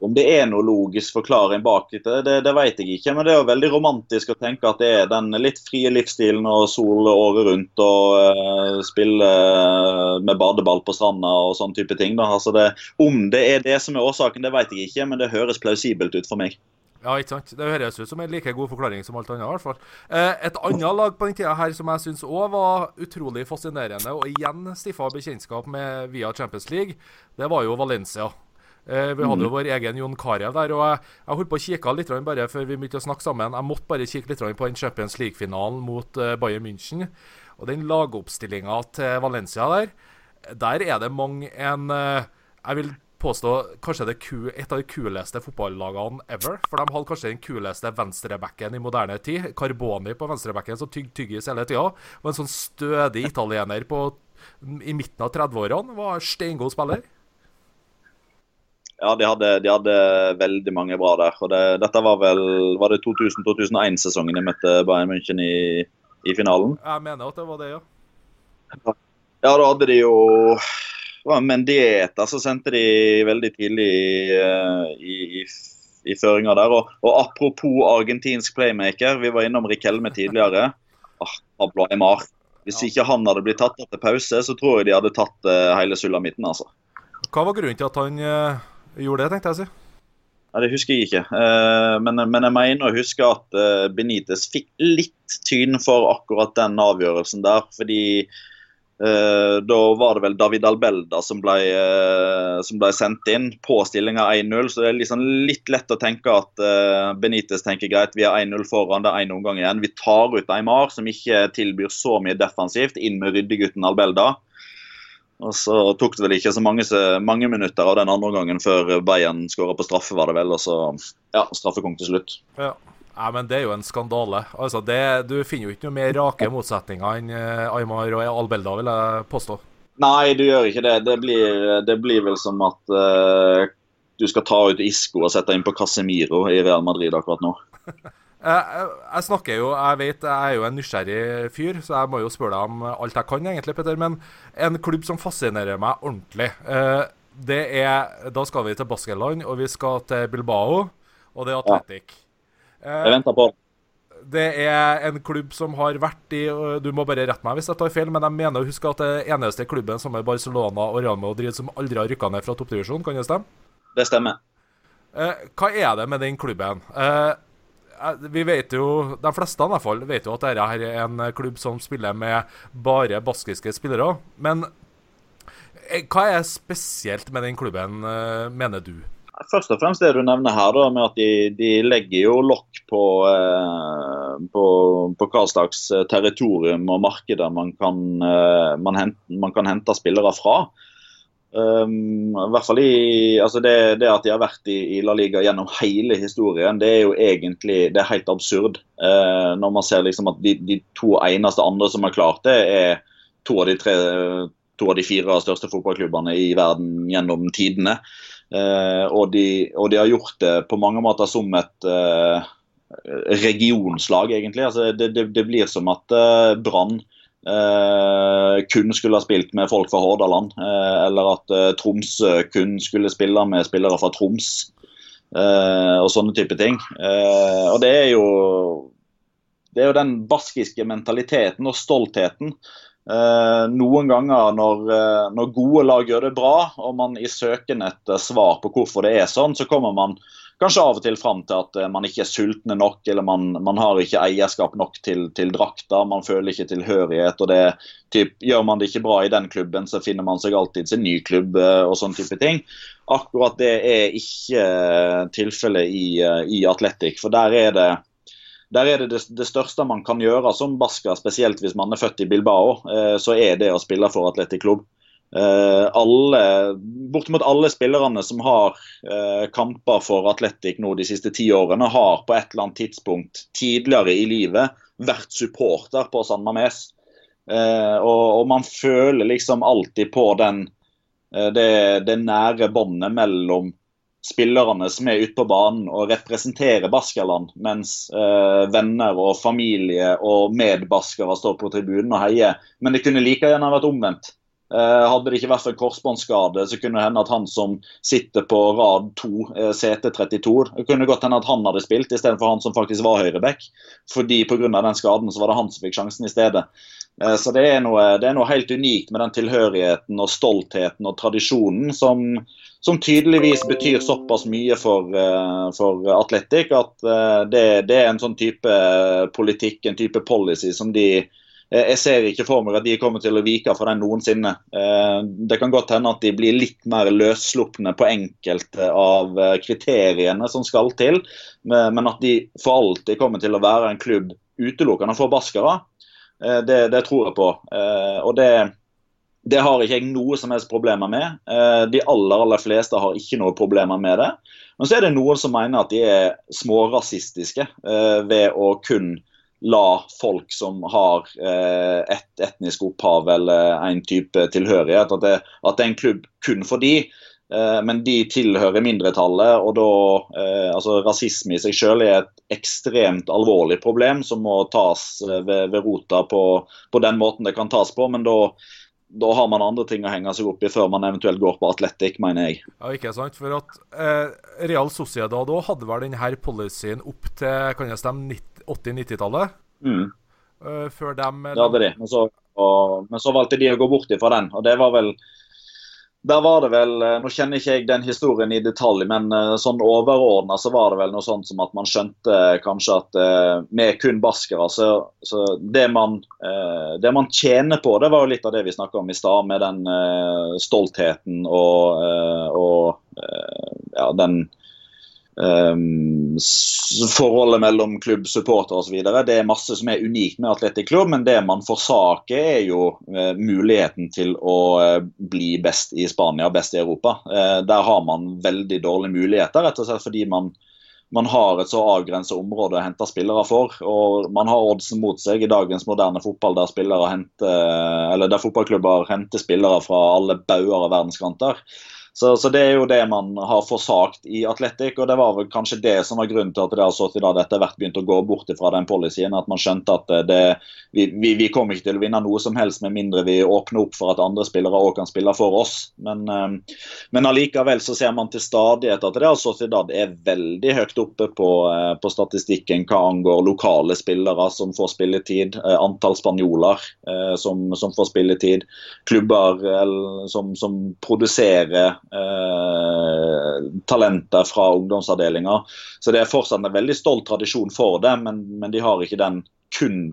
Om det er noe logisk forklaring bak det, det, det vet jeg ikke. Men det er jo veldig romantisk å tenke at det er den litt frie livsstilen og sol året rundt og uh, spille med badeball på stranda og sånn type ting. Altså det, om det er det som er årsaken, det vet jeg ikke, men det høres plausibelt ut for meg. Ja, ikke sant. Det høres ut som en like god forklaring som alt annet. i hvert fall. Eh, et annet lag på den tida her som jeg syns òg var utrolig fascinerende, og igjen stiffa bekjentskap med via Champions League, det var jo Valencia. Eh, vi hadde jo mm. vår egen Jon Carew der, og jeg, jeg holdt på å kikke litt bare før vi begynte å snakke sammen. Jeg måtte bare kikke litt på den Champions League-finalen mot uh, Bayern München. Og den lagoppstillinga til Valencia der, der er det mange en uh, Jeg vil påstå kanskje det et av de kuleste fotballagene ever. For de hadde kanskje den kuleste venstrebacken i moderne tid. Carboni på venstrebacken som tygg tyggis hele tida. Og en sånn stødig italiener på, i midten av 30-årene. Var steingod spiller. Ja, de hadde, de hadde, veldig mange bra der. og det, Dette var vel var det 2000-2001-sesongen de møtte Bayern München i, i finalen? Jeg mener at det var det, ja. Ja, da hadde de jo var Mendieta så sendte de veldig tidlig uh, i, i, i føringa der. Og, og, apropos argentinsk playmaker, vi var innom Rikelme tidligere. Ah, Pablo Aymar. Hvis ja. ikke han hadde blitt tatt etter pause, så tror jeg de hadde tatt uh, hele sulamitten. altså. Hva var grunnen til at han uh, gjorde det, tenkte jeg å si? Ja, Det husker jeg ikke. Uh, men, men, jeg mener å huske at Benitez fikk litt tyn for akkurat den avgjørelsen der. Fordi Eh, da var det vel David Albelda som ble, eh, som ble sendt inn på stillinga 1-0. Så det er liksom litt lett å tenke at Benitez tenker greit, vi er 1-0 foran, det er én omgang igjen. Vi tar ut Eymar, som ikke tilbyr så mye defensivt, inn med ryddegutten Albelda. Og så tok det vel ikke så mange, mange minutter av den andre gangen før Bayern skåra på straffe, var det vel. Og så ja, straffekonk til slutt. Ja. Nei, men Det er jo en skandale. Altså, det, Du finner jo ikke noe mer rake motsetninger enn uh, Aymar og Albelda, vil jeg påstå. Nei, du gjør ikke det. Det blir, det blir vel som at uh, du skal ta ut Isco og sette inn på Casemiro i Real Madrid akkurat nå. jeg, jeg, snakker jo, jeg vet jeg er jo en nysgjerrig fyr, så jeg må jo spørre deg om alt jeg kan, egentlig, Petter. Men en klubb som fascinerer meg ordentlig, uh, det er Da skal vi til Baskeland, og vi skal til Bilbao, og det er Atletic. Ja. Jeg venter på det. Er en klubb som har vært i Du må bare rette meg hvis jeg tar feil, men jeg mener å huske at det eneste klubben som er Barcelona og Real Madrid som aldri har rykka ned fra toppdivisjon. Kan det stemme? Det stemmer. Eh, hva er det med den klubben? Eh, eh, vi vet jo, De fleste i hvert fall vet jo at dette er en klubb som spiller med bare baskiske spillere. Men eh, hva er spesielt med den klubben, eh, mener du? Først og fremst det du nevner her, da, med at de, de legger jo lokk på, eh, på, på, hva slags eh, territorium og markeder man kan, eh, man, hente, man kan hente spillere fra. Um, i hvert fall i, altså det, det, at de har vært i, i, La Liga gjennom hele historien, det er jo egentlig det er helt absurd. Uh, når man ser liksom at de, de, to eneste andre som har klart det, er to av de, tre, to av de fire største fotballklubbene i verden gjennom tidene. Uh, og de, og, de, har gjort det på mange måter som et uh, regionslag, egentlig. Altså, det, det, blir som at uh, Brann uh, kun skulle ha spilt med folk fra Hordaland. eller at Tromsø kun skulle spille med spillere fra Troms. og sånne type ting. og det er jo det er jo den baskiske mentaliteten og stoltheten Eh, noen ganger når, eh, når, gode lag gjør det bra, og man i søken etter svar på hvorfor det er sånn, så kommer man kanskje av og til fram til at eh, man ikke er sultne nok, eller man, man har ikke eierskap nok til, til drakta, man føler ikke tilhørighet. og det typ, Gjør man det ikke bra i den klubben, så finner man seg alltid sin ny klubb og sånn type ting. Akkurat det er ikke tilfellet i, i Atletic, for der er det der er det, det, det største man kan gjøre som basker, spesielt hvis man er født i Bilbao, eh, så er det å spille for Atletic Klubb. Eh, alle, bortimot alle spillerne som har eh, kamper for Atletic nå de siste ti årene, har på et eller annet tidspunkt tidligere i livet vært supporter på San Mames. Eh, og, og, man føler liksom alltid på den, det, det nære båndet mellom spillerne som er ute på banen og representerer Baskerland, mens eh, venner og familie og medbaskere står på tribunen og heier. Men det kunne like gjerne vært omvendt. Eh, hadde det ikke vært for korsbåndsskade, så kunne det hende at han som sitter på rad 2, eh, CT32, det kunne godt hende at han hadde spilt istedenfor han som faktisk var høyreback. Fordi pga. den skaden så var det han som fikk sjansen i stedet. Eh, så det er, noe, det er, noe, helt unikt med den tilhørigheten og stoltheten og tradisjonen som, som tydeligvis betyr såpass mye for, for Atletic at det, det, er en sånn type politikk, en type policy, som de Jeg ser ikke for meg at de kommer til å vike for den noensinne. Det kan godt hende at de blir litt mer løsslupne på enkelte av kriteriene som skal til, men at de for alltid kommer til å være en klubb utelukkende for baskere, det, det tror jeg på. Og det det har ikke jeg noe som helst problemer med. Eh, de aller aller fleste har ikke noe problemer med det. Men så er det noen som mener at de er smårasistiske eh, ved å kun la folk som har eh, et etnisk opphav eller en type tilhørighet, at det, at det er en klubb kun for de. Men de tilhører mindretallet, og da altså Rasisme i seg selv er et ekstremt alvorlig problem som må tas ved, ved rota på, på den måten det kan tas på. men da da har man andre ting å henge seg opp i før man eventuelt går på Atletic, mener jeg. Ja, ikke sant. For at eh, Real Sociedad òg hadde vel denne policyen opp til kan jeg stemme 80-90-tallet? Mm. Uh, før dem Det hadde de. Men så, og, men så valgte de å gå bort ifra den. Og det var vel der var det vel, eh, Nå kjenner ikke jeg den historien i detalj, men sånn overordna så var det vel noe sånt som at man skjønte kanskje at uh, med kun baskere, så, så det, man, uh, det, man, tjener på, det var jo litt av det vi snakka om i stad, med den stoltheten og, og ja, den Um, forholdet mellom klubb, supporter osv. Det er masse som er unikt med Atletic Klubb, men det man forsaker, er jo uh, muligheten til å uh, bli best i Spania, best i Europa. Uh, der har man veldig dårlige muligheter, rett og slett fordi man, man har et så avgrenset område å hente spillere for. og Man har oddsen mot seg i dagens moderne fotball, der, henter, der fotballklubber henter spillere fra alle bauger og verdenskanter. Så, så, det er jo det man har forsagt i Atletic, og det var vel kanskje det som var grunnen til at det altså til etter hvert begynte å gå bort fra den policyen. At man skjønte at det, vi, vi, vi, kommer ikke til å vinne noe som helst med mindre vi åpner opp for at andre spillere òg kan spille for oss. Men, eh, men allikevel så ser man til stadighet at Real Sociedad er veldig høyt oppe på, eh, på, statistikken hva angår lokale spillere som får spilletid, eh, antall spanjoler som, som får spilletid, klubber som, som produserer eh, talenter fra ungdomsavdelinga. Så det er fortsatt en veldig stolt tradisjon for det, men, men de har ikke den kun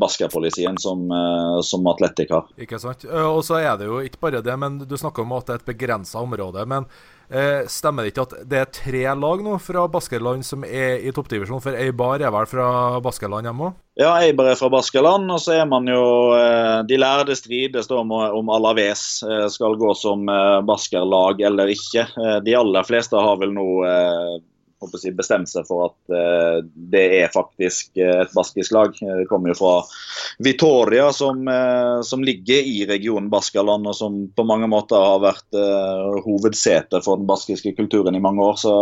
basketpolisien som, eh, som Atletic har. Ikke sant. Eh, og så er det jo ikke bare det, men du snakker om at det er et begrensa område. men Eh, stemmer det ikke at det er tre lag nå fra Baskerland som er i toppdivisjon? For Eibar er vel fra Baskerland hjemme òg? Ja, Eibar er fra Baskerland. Og så er man jo eh, De lærde strides da om, om Alaves eh, skal gå som eh, Baskerlag eller ikke. Eh, de aller fleste har vel nå eh, si, bestemt seg for at eh, det er faktisk uh, et baskisk lag. Det kommer jo fra Vitoria, som, eh, som, ligger i regionen Baskaland, og som på mange måter har vært hovedsete for den baskiske kulturen i mange år. Så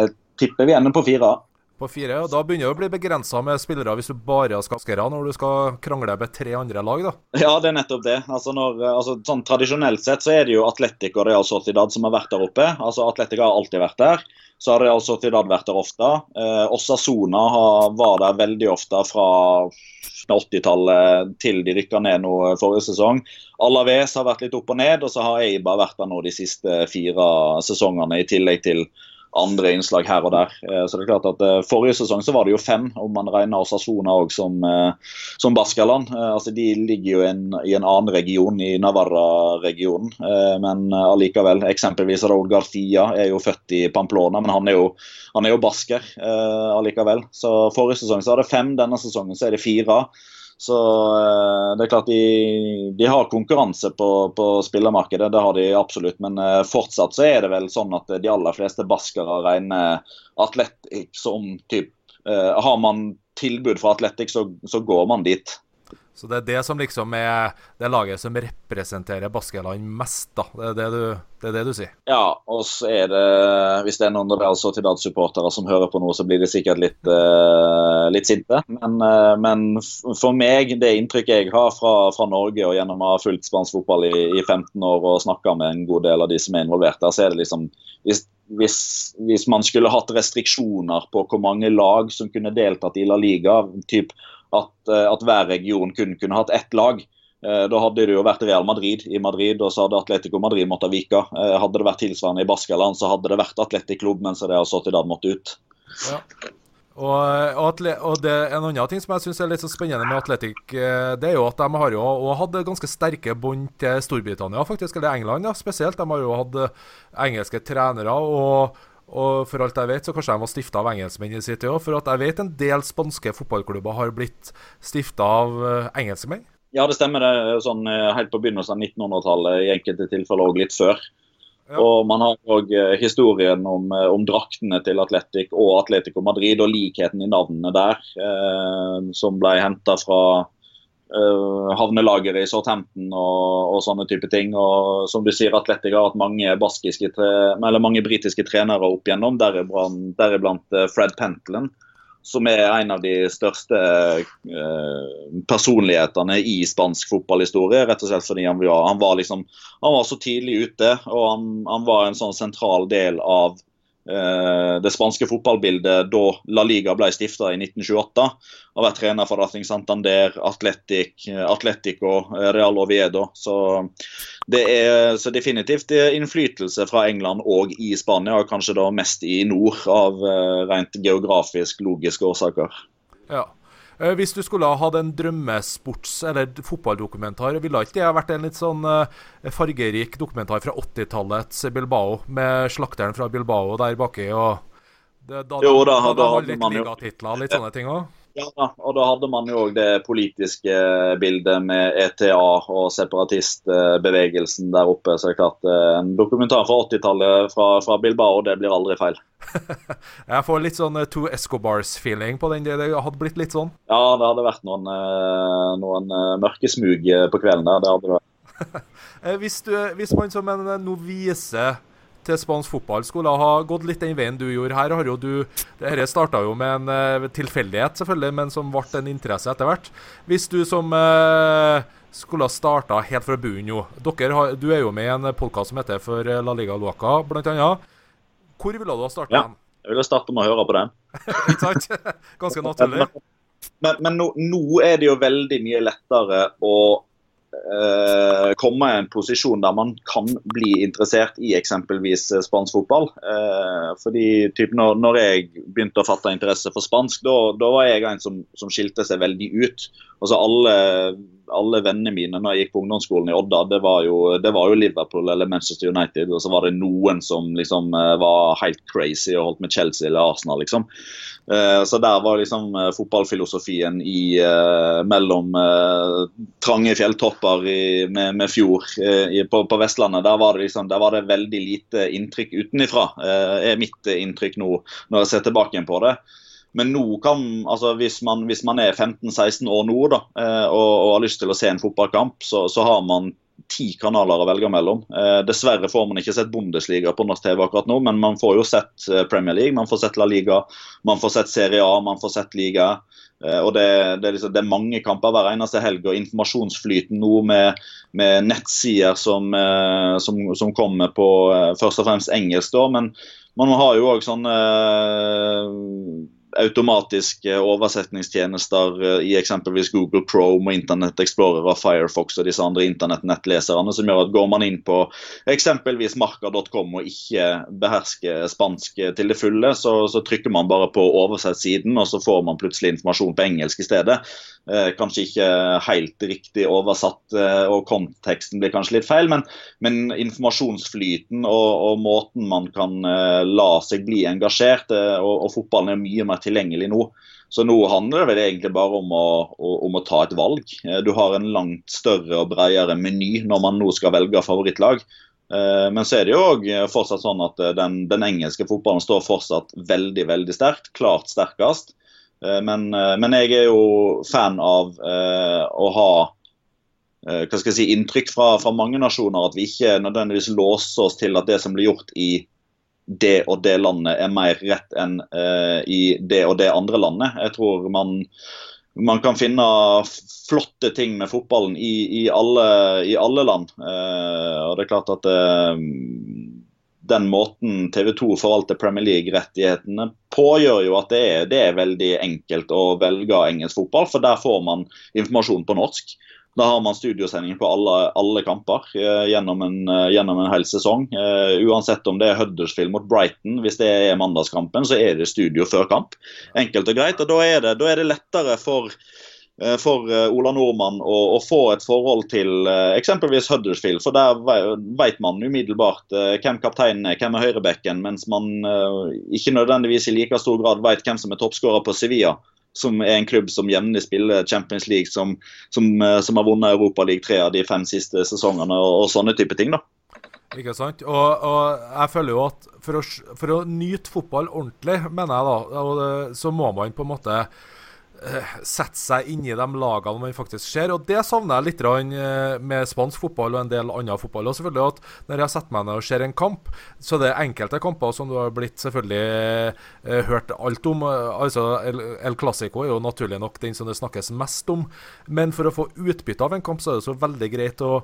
jeg tipper vi ender på fire. På fire, og Da begynner det å bli begrensa med spillere hvis du bare skal skaskere når du skal krangle med tre andre lag, da. Ja, det er nettopp det. Altså når, altså, sånn Tradisjonelt sett så er det jo Atletic og Real Sociedad som har vært der oppe. Altså Atletic har alltid vært der. så har Real Sociedad vært der ofte. Eh, Osasona har, var der veldig ofte fra 80-tallet til de rykka ned nå forrige sesong. Alaves har vært litt opp og ned, og så har Eiba vært der nå de siste fire sesongene, i tillegg til andre innslag her og der. Eh, så det er klart at eh, Forrige sesong så var det jo fem, om man regner Sasona òg som, eh, som Baskaland. Altså, de ligger jo en, i en annen region, i Navarra-regionen. Men allikevel. Eksempelvis Raúl Garcia er jo født i Pamplona, men han er jo, han er jo basker allikevel. Så Forrige sesong så var det fem, denne sesongen så er det fire. Så eh, det er klart de, de har konkurranse på, på, spillermarkedet, det har de absolutt. Men eh, fortsatt så er det vel sånn at de aller fleste baskere regner Atletic som typ eh, Har man tilbud fra Atletic, så, så går man dit. Så det er det som liksom er det laget som representerer Baskeland mest, da. Det er det du, det er det du sier? Ja, og så er det Hvis det er noen altså Sociedad-supportere som hører på noe, så blir de sikkert litt, uh, litt sinte. Men, uh, men, for meg, det inntrykket jeg har fra, fra Norge og gjennom å ha fulgt spansk fotball i, i 15 år og snakka med en god del av de som er involvert der, så er det liksom hvis, hvis, hvis man skulle hatt restriksjoner på hvor mange lag som kunne deltatt i La Liga, typ at, eh, at hver region kun kunne hatt ett lag. Eh, da hadde det jo vært Real Madrid i Madrid, og så hadde Atletico Madrid måttet vike. Eh, hadde det vært tilsvarende i Baskeland, så hadde det vært Atletic Klubb, mens det har stått i dag måtte ut. Ja. Og, og, og det, En annen ting som jeg synes er litt så spennende med Atletic, det er jo at de har jo hatt ganske sterke bånd til Storbritannia, faktisk, eller England ja, spesielt. De har jo hatt engelske trenere. og og for alt jeg vet, så kanskje de var stifta av engelskmenn i sin tid òg. For at jeg vet en del spanske fotballklubber har blitt stifta av uh, engelskmenn. Ja, det stemmer. Det er sånn uh, helt på begynnelsen av 1900-tallet, i enkelte tilfeller òg litt før. Ja. Og Man har òg uh, historien om, om, draktene til Atletic og Atletico Madrid, og likheten i navnene der, som ble henta fra uh, havnelageret i Southampton og, og, sånne type ting. Og som du sier, Atletic har hatt mange, mange britiske trenere opp igjennom, deriblant, uh, Fred Pentland. Som er en av de største uh, personlighetene i spansk fotballhistorie. Rett og slett fordi han var, han var, liksom, han var så tidlig ute, og han, han var en sånn sentral del av Eh, det spanske fotballbildet da La Liga ble stifta i 1928. Har vært trener for Racing Santander, Atletic, Atletico, Real Oviedo. Så det er så definitivt innflytelse fra England og i Spania, og kanskje da mest i nord av eh, rent geografisk logiske årsaker. Ja. Eh, hvis du skulle ha hatt en drømmesports- eller fotballdokumentar, ville ikke det ha vært en litt sånn eh, fargerik dokumentar fra 80-tallets Bilbao, med slakteren fra Bilbao der baki? og det, da, jo, da, da, da, da litt jo litt sånne ting òg? Ja, og da hadde man jo òg det politiske bildet med ETA og separatistbevegelsen der oppe. Så det er klart, eh, en dokumentar fra 80-tallet fra, fra, Bilbao, det blir aldri feil. Jeg får litt sånn to Two Escobars-feeling på den. Det hadde blitt litt sånn? Ja, det hadde vært noen, eh, noen mørke smug på kvelden der. Det hadde det vært. hvis, du, hvis man som en novise til spansk fotball skulle ha gått litt den veien du gjorde. Her har jo du Dette starta jo med en uh, tilfeldighet, selvfølgelig, men som ble en interesse etter hvert. Hvis du som uh, skulle ha starta helt fra bunnen nå Du er jo med i en podkast som heter For La Liga Loca, annet. Hvor ville du ha starta? Ja, jeg ville starte med å høre på den. Ikke sant? Ganske naturlig. Men, men nå, nå, er det jo veldig mye lettere å eh, komme i en posisjon der man kan bli interessert i eksempelvis eh, spansk fotball. Eh, fordi typ, når, når, jeg begynte å fatte interesse for spansk, da var jeg en som, som, skilte seg veldig ut. Altså alle, alle vennene mine når jeg gikk på ungdomsskolen i Odda, det var, jo, det var jo Liverpool eller Manchester United. Og så var det noen som liksom eh, var helt crazy og holdt med Chelsea eller Arsenal, liksom. Eh, så der var liksom eh, fotballfilosofien i, uh, mellom trange fjelltopper i, med, med, fjord i, på, på, Vestlandet. Der var, liksom, der var det veldig lite inntrykk utenifra, er mitt inntrykk nå når jeg ser tilbake igjen på det. Men nå kan, altså hvis man, hvis man er 15-16 år nå da, og, og, har lyst til å se en fotballkamp, så, så har man ti kanaler å velge mellom. Eh, dessverre får man ikke sett Bundesliga på norsk TV akkurat nå, men man får jo sett eh, Premier League, man får sett La Liga, man får sett Serie A, man får sett Liga. Eh, og det, det, er liksom, det, er mange kamper hver eneste helg, og informasjonsflyten nå med, med nettsider som, eh, som, som, kommer på eh, først og fremst engelsk, da, men man har jo òg sånne automatiske oversetningstjenester eh, i eksempelvis Google Chrome og Internett Explorer og Firefox og disse andre internettnettleserne, som gjør at går man inn på eksempelvis marka.com og ikke behersker spansk til det fulle, så, så trykker man bare på oversett siden, og så får man plutselig informasjon på engelsk i stedet. Eh, kanskje ikke helt riktig oversatt, eh, og konteksten blir kanskje litt feil, men, men informasjonsflyten og, og, måten man kan eh, la seg bli engasjert, eh, og, og fotballen er mye mer tilgjengelig nå. Så nå handler det vel egentlig bare om å, om å, ta et valg. Eh, du har en langt større og bredere meny når man nå skal velge favorittlag. Eh, men så er det jo fortsatt sånn at eh, den, den, engelske fotballen står fortsatt veldig veldig sterkt. Klart sterkest. Men, men jeg er jo fan av å ha hva skal jeg si, inntrykk fra, fra mange nasjoner. At vi ikke nødvendigvis låser oss til at det som blir gjort i det og det landet er mer rett enn uh, i det og det andre landet. Jeg tror man, man kan finne flotte ting med fotballen i, i, alle, i alle, land. Uh, og det er klart at uh, den måten TV 2 forvalter Premier League-rettighetene på, gjør jo at det er, det er veldig enkelt å velge engelsk fotball, for der får man informasjon på norsk. Da har man studiosendinger på alle, alle kamper eh, gjennom, en, eh, gjennom, en, hel sesong. Uh, uansett om det er Huddersfield mot Brighton, hvis det er mandagskampen, så er det studio før kamp. Enkelt og greit. og Da er det, da er det lettere for, for Ola Nordmann å, å, få et forhold til eksempelvis Huddersfield. For der vet man umiddelbart hvem kapteinen er, hvem er høyrebekken, mens man ikke nødvendigvis i like stor grad vet hvem som er toppskårer på Sevilla som er en klubb som jevnlig spiller Champions League, som, som, eh, som har vunnet Europa League tre av de fem siste sesongene, og, og sånne type ting. da. Ikke sant. Og, og, jeg føler jo at for å, for å nyte fotball ordentlig, mener jeg da, så må man på en måte sette seg inn i de lagene man faktisk ser. Og det savner jeg litt uh, med spansk fotball og en del annen fotball. Og selvfølgelig at Når jeg setter meg ned og ser en kamp, så det er enkelte kamper som du har blitt selvfølgelig uh, hørt alt om. altså El, Clásico er jo naturlig nok den som det snakkes mest om. Men for å få utbytte av en kamp, så er det så veldig greit å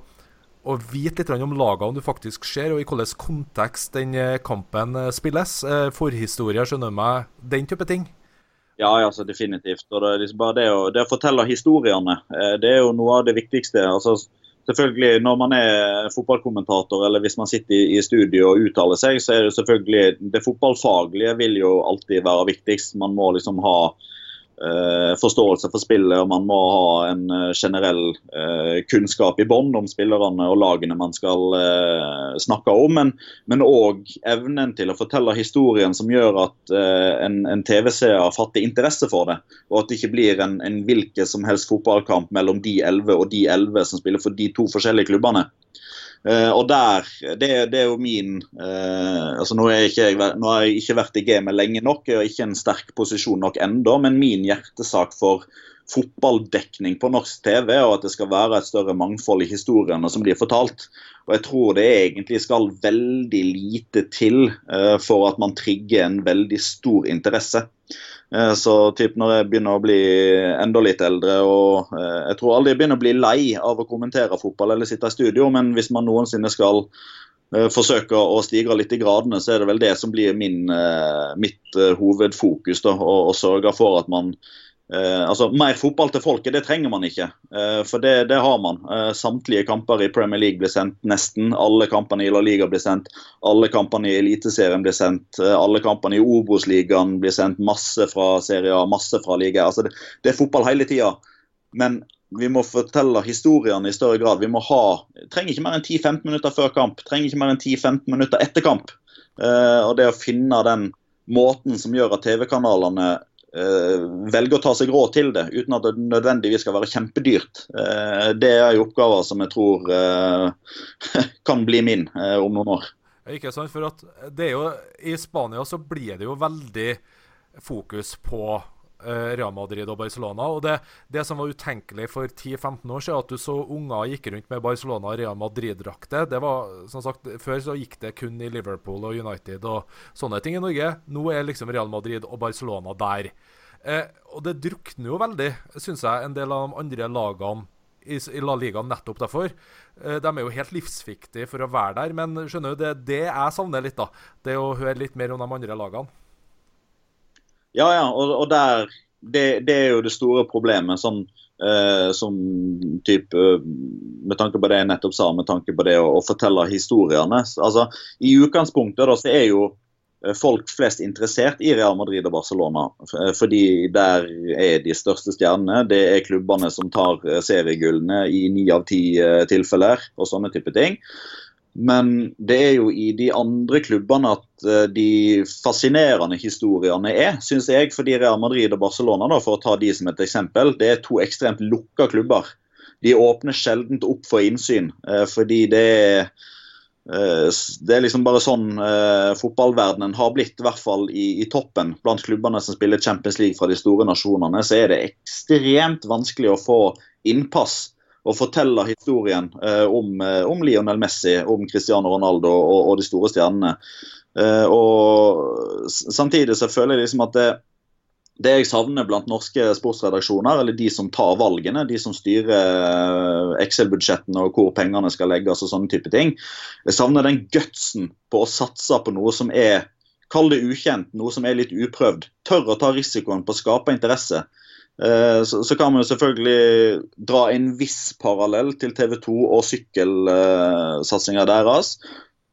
å vite litt om lagene du faktisk ser, og i hvilken kontekst den kampen spilles. Forhistorie, skjønner meg, den type ting. Ja, altså definitivt. Og det, liksom bare det, å, det å fortelle historiene, eh, det er jo noe av det viktigste. altså selvfølgelig Når man er fotballkommentator eller hvis man sitter i, i studio og uttaler seg, så er det selvfølgelig det fotballfaglige vil jo alltid være viktigst. Man må liksom ha forståelse for spillet, og man må ha en eh, generell uh, kunnskap i bånn om spillerne og lagene man skal snakke om, men òg evnen til å fortelle historien som gjør at en, en TV-seer fatter interesse for det, og at det ikke blir en, en hvilken som helst fotballkamp mellom de elleve og de elleve som spiller for de to forskjellige klubbene. Uh, og der, det, det, er jo min uh, altså nå, jeg, nå, har jeg ikke vært i gamet lenge nok, jeg har ikke en sterk posisjon nok ennå, men min hjertesak for fotballdekning på norsk TV, og at det skal være et større mangfold i historiene som blir fortalt. Og jeg tror det egentlig skal veldig lite til uh, for at man trigger en veldig stor interesse. Uh, så typ når jeg begynner å bli enda litt eldre og uh, Jeg tror aldri jeg begynner å bli lei av å kommentere fotball eller sitte i studio, men hvis man noensinne skal forsøker forsøke å stige litt i gradene, så er det vel det som blir min, mitt hovedfokus. Da, å, å sørge for at man Eh, altså Mer fotball til folket, det trenger man ikke. Eh, for det, det, har man. Eh, samtlige kamper i Premier League blir sendt, nesten. Alle kampene i La Liga blir sendt. Alle kampene i Eliteserien blir sendt. Alle kampene i Obos-ligaen blir sendt. Masse fra Serie A, masse fra liga. Altså det, det er fotball hele tida. Men vi må fortelle historiene i større grad. Vi må ha, trenger ikke mer enn 10-15 minutter før kamp. Trenger ikke mer enn 10-15 minutter etter kamp. Og det å finne den måten som gjør at TV-kanalene Eh, velge å ta seg råd til det, uten at det nødvendigvis skal være kjempedyrt. Eh, det er oppgaver som jeg tror eh, kan bli min om noen år. Ikke sant, for at det er jo, I Spania så blir det jo veldig fokus på Real Madrid og Barcelona. og det, det, som var utenkelig for 10-15 år siden, at du så unger gikk rundt med Barcelona og Real Madrid-drakter. det var, som sagt, Før så gikk det kun i Liverpool og United og sånne ting i Norge. Nå er liksom Real Madrid og Barcelona der. Eh, og det drukner jo veldig, syns jeg, en del av de andre lagene i, i La Liga nettopp derfor. Eh, de er jo helt livsviktige for å være der, men skjønner du, det, det jeg savner litt, da. Det å høre litt mer om de andre lagene. Ja, ja, og, og der det, det, er jo det store problemet. sånn eh, som typ, Med tanke på det jeg nettopp sa, med tanke på det å, å fortelle historiene. Altså, I utgangspunktet da, så er jo Eh, folk flest interessert i Real Madrid og Barcelona. Eh, fordi der er de største stjernene. Det er klubbene som tar eh, seriegullene i ni av ti tilfeller og sånne type ting. Men det er jo i de andre klubbene at de fascinerende historiene er, syns jeg. Fordi Real Madrid og Barcelona, da, for å ta de som et eksempel, det er to ekstremt lukka klubber. De åpner sjelden opp for innsyn, fordi det er Eh, det er liksom bare sånn eh, fotballverdenen har blitt, i hvert fall i, i, toppen. Blant klubbene som spiller Champions League fra de store nasjonene, så er det ekstremt vanskelig å få innpass og fortelle historien eh, om, eh, om, Lionel Messi, om Cristiano Ronaldo og, og de store stjernene. Eh, og Samtidig så føler jeg liksom at det, det jeg savner blant norske sportsredaksjoner, eller de som tar valgene, de som styrer Excel-budsjettene og hvor pengene skal legges og sånne type ting, jeg savner den gutsen på å satse på noe som er Kall det ukjent, noe som er litt uprøvd. Tør å ta risikoen på å skape interesse. Eh, så, så, kan man jo selvfølgelig dra en viss parallell til TV 2 og sykkelsatsinga deres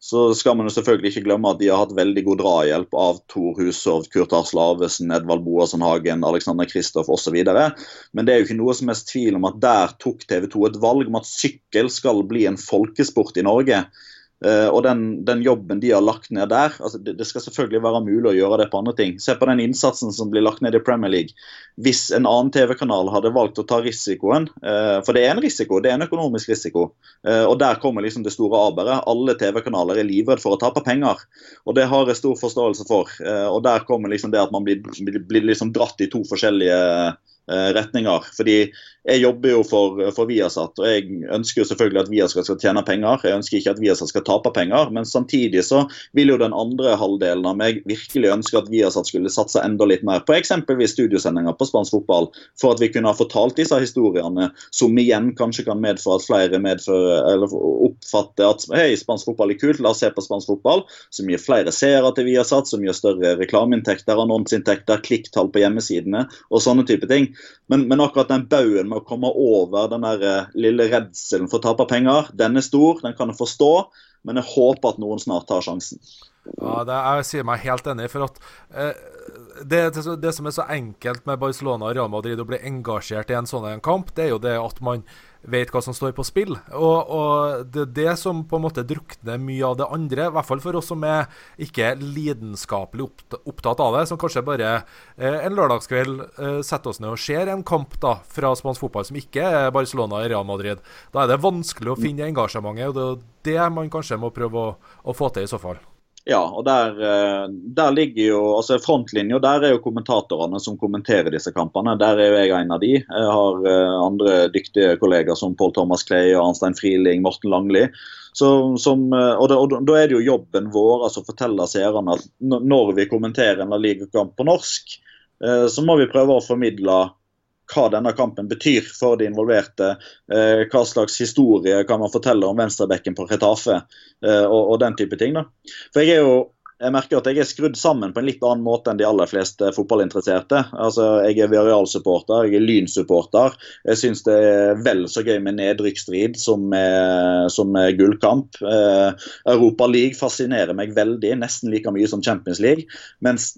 så skal man jo selvfølgelig ikke glemme at de har hatt veldig god drahjelp av Tor Hushovd, Kurt Arslavesen, Edvald Boasson Hagen, Alexander Kristoff osv. Men det er jo ikke noe som helst tvil om at der tok TV 2 et valg om at sykkel skal bli en folkesport i Norge. Uh, og den, den, jobben de har lagt ned der altså det, det, skal selvfølgelig være mulig å gjøre det på andre ting. Se på den innsatsen som blir lagt ned i Premier League. Hvis en annen TV-kanal hadde valgt å ta risikoen, uh, for det er en risiko, det er en økonomisk risiko, uh, og der kommer liksom det store aberet. Alle TV-kanaler er livredd for å tape penger, og det har jeg stor forståelse for. og der kommer liksom det at man blir, blir liksom dratt i to forskjellige retninger. Fordi jeg jobber jo for, for, Viasat, og jeg ønsker jo selvfølgelig at Viasat skal tjene penger. Jeg ønsker ikke at Viasat skal tape penger, men samtidig så vil jo den andre halvdelen av meg virkelig ønske at Viasat skulle satse enda litt mer på eksempelvis studiosendinger på spansk fotball, for at vi kunne ha fortalt disse historiene, som igjen kanskje kan medføre at flere medfører, oppfatter at hei, spansk fotball er kult, la oss se på spansk fotball, som gir flere seere til Viasat, som gir større reklameinntekter, annonseinntekter, klikktall på hjemmesidene og sånne type ting. Men, men akkurat den baugen med å komme over den der eh, lille redselen for å tape penger. Den er stor, den kan jeg forstå, men jeg håper at noen snart tar sjansen. Ja, det, Jeg sier meg helt enig. for at eh, det, det, som er så enkelt med Barcelona og Real Madrid å bli engasjert i en sånn kamp, det er jo det at man vet hva som står på spill. Og, og, det er det som på en måte drukner mye av det andre, i hvert fall for oss som er ikke lidenskapelig opptatt av det, som kanskje bare eh, en lørdagskveld eh, setter oss ned og ser en kamp da fra spansk fotball som ikke er Barcelona eller Real Madrid. Da er det vanskelig å finne engasjementet, og det er det man kanskje må prøve å, å få til i så fall. Ja, og der, eh, der ligger jo altså Frontlinja, der er jo kommentatorene som kommenterer disse kampene. Der er jo jeg en av de. Jeg har eh, andre dyktige kollegaer som Paul Thomas Clay, Arnstein Friling, Morten Langli. Så, som, eh, og, da, og, da, er det jo jobben vår altså å fortelle seerne at når vi kommenterer en ligakamp på norsk, så må vi prøve å formidle hva denne kampen betyr for de involverte. Eh, hva slags historie kan man fortelle om venstrebekken på Retafe eh, og, og, den type ting. da. For jeg er jo jeg merker at jeg er skrudd sammen på en litt annen måte enn de aller fleste fotballinteresserte. Altså, Jeg er Viareal-supporter, jeg er Lyn-supporter. Jeg syns det er vel så gøy med nedrykksstrid som som gullkamp. Eh, Europa League fascinerer meg veldig, nesten like mye som Champions League. Mens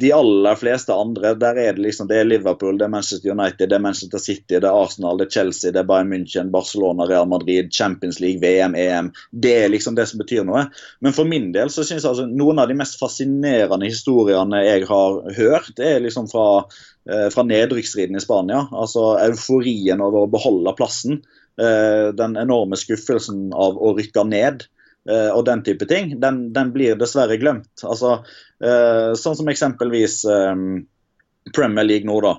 de aller fleste andre, der er det liksom det er Liverpool, det er Manchester United, det er Manchester City, det er Arsenal, det er Chelsea, det er Bayern München, Barcelona, Real Madrid, Champions League, VM, EM. Det er liksom det som betyr noe. Men for min del så syns altså noen av de mest fascinerende historiene jeg har hørt, er liksom fra, eh, fra nedrykksstriden i Spania. Altså euforien over å beholde plassen. Eh, den enorme skuffelsen av å rykke ned. Eh, og den type ting, den, den blir dessverre glemt. Altså, sånn som eksempelvis Premier League nå, da.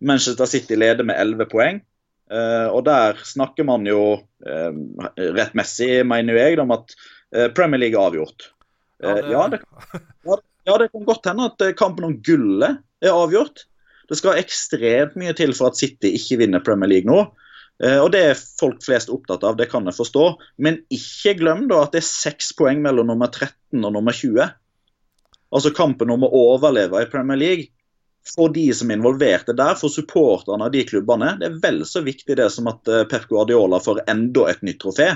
Manchester City leder med 11 poeng. og der snakker man jo rettmessig, mener jeg, om at Premier League er avgjort. Ja, eh, det... Ja, det, ja, det kan godt hende at eh, kampen om gullet er avgjort. Det skal ekstremt mye til for at City ikke vinner Premier League nå. Eh, og Det er folk flest opptatt av, det kan jeg forstå. Men ikke glem da at det er seks poeng mellom nummer 13 og nummer 20. Altså kampen om å overleve i Premier League. For de som er involverte der, for supporterne av de klubbene. Det er vel så viktig det som at eh, Pep Guardiola får enda et nytt trofé.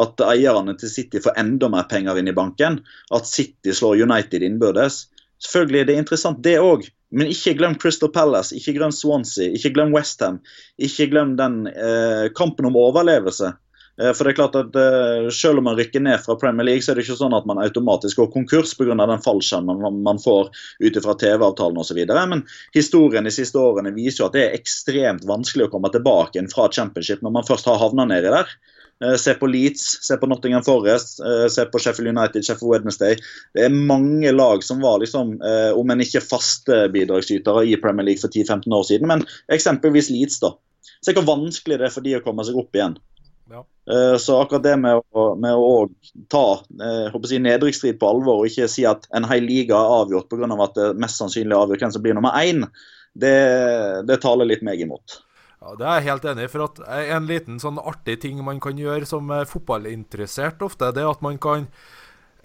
At eierne til City får enda mer penger inn i banken. At City slår United innbyrdes. Selvfølgelig er det interessant, det òg. Men ikke glem Crystal Palace, ikke glem Swansea, ikke glem Westham. Ikke glem den eh, kampen om overlevelse. Eh, for det er klart at eh, Selv om man rykker ned fra Premier League, så er det ikke sånn at man automatisk går konkurs pga. den fallskjermen man, får ut fra TV-avtalen osv. Men historien de siste årene viser jo at det er ekstremt vanskelig å komme tilbake fra championship når man først har havna nedi der. Eh, se på Leeds, se på Nottingham Forest, se på Sheffield United, Sheffield Wednesday. Det er mange lag som var, liksom, om en ikke faste bidragsytere i Premier League for 10-15 år siden, men eksempelvis Leeds. da. Se hvor vanskelig det er for de å komme seg opp igjen. Ja. Så akkurat det med å, med å ta jeg si, nedrykksstrid på alvor og ikke si at en hel liga er avgjort pga. Av at det mest sannsynlig avgjør hvem som blir nummer én, det, det taler litt meg imot. Ja, Det er jeg helt enig i. for at En liten sånn artig ting man kan gjøre som er fotballinteressert ofte, det er at man kan,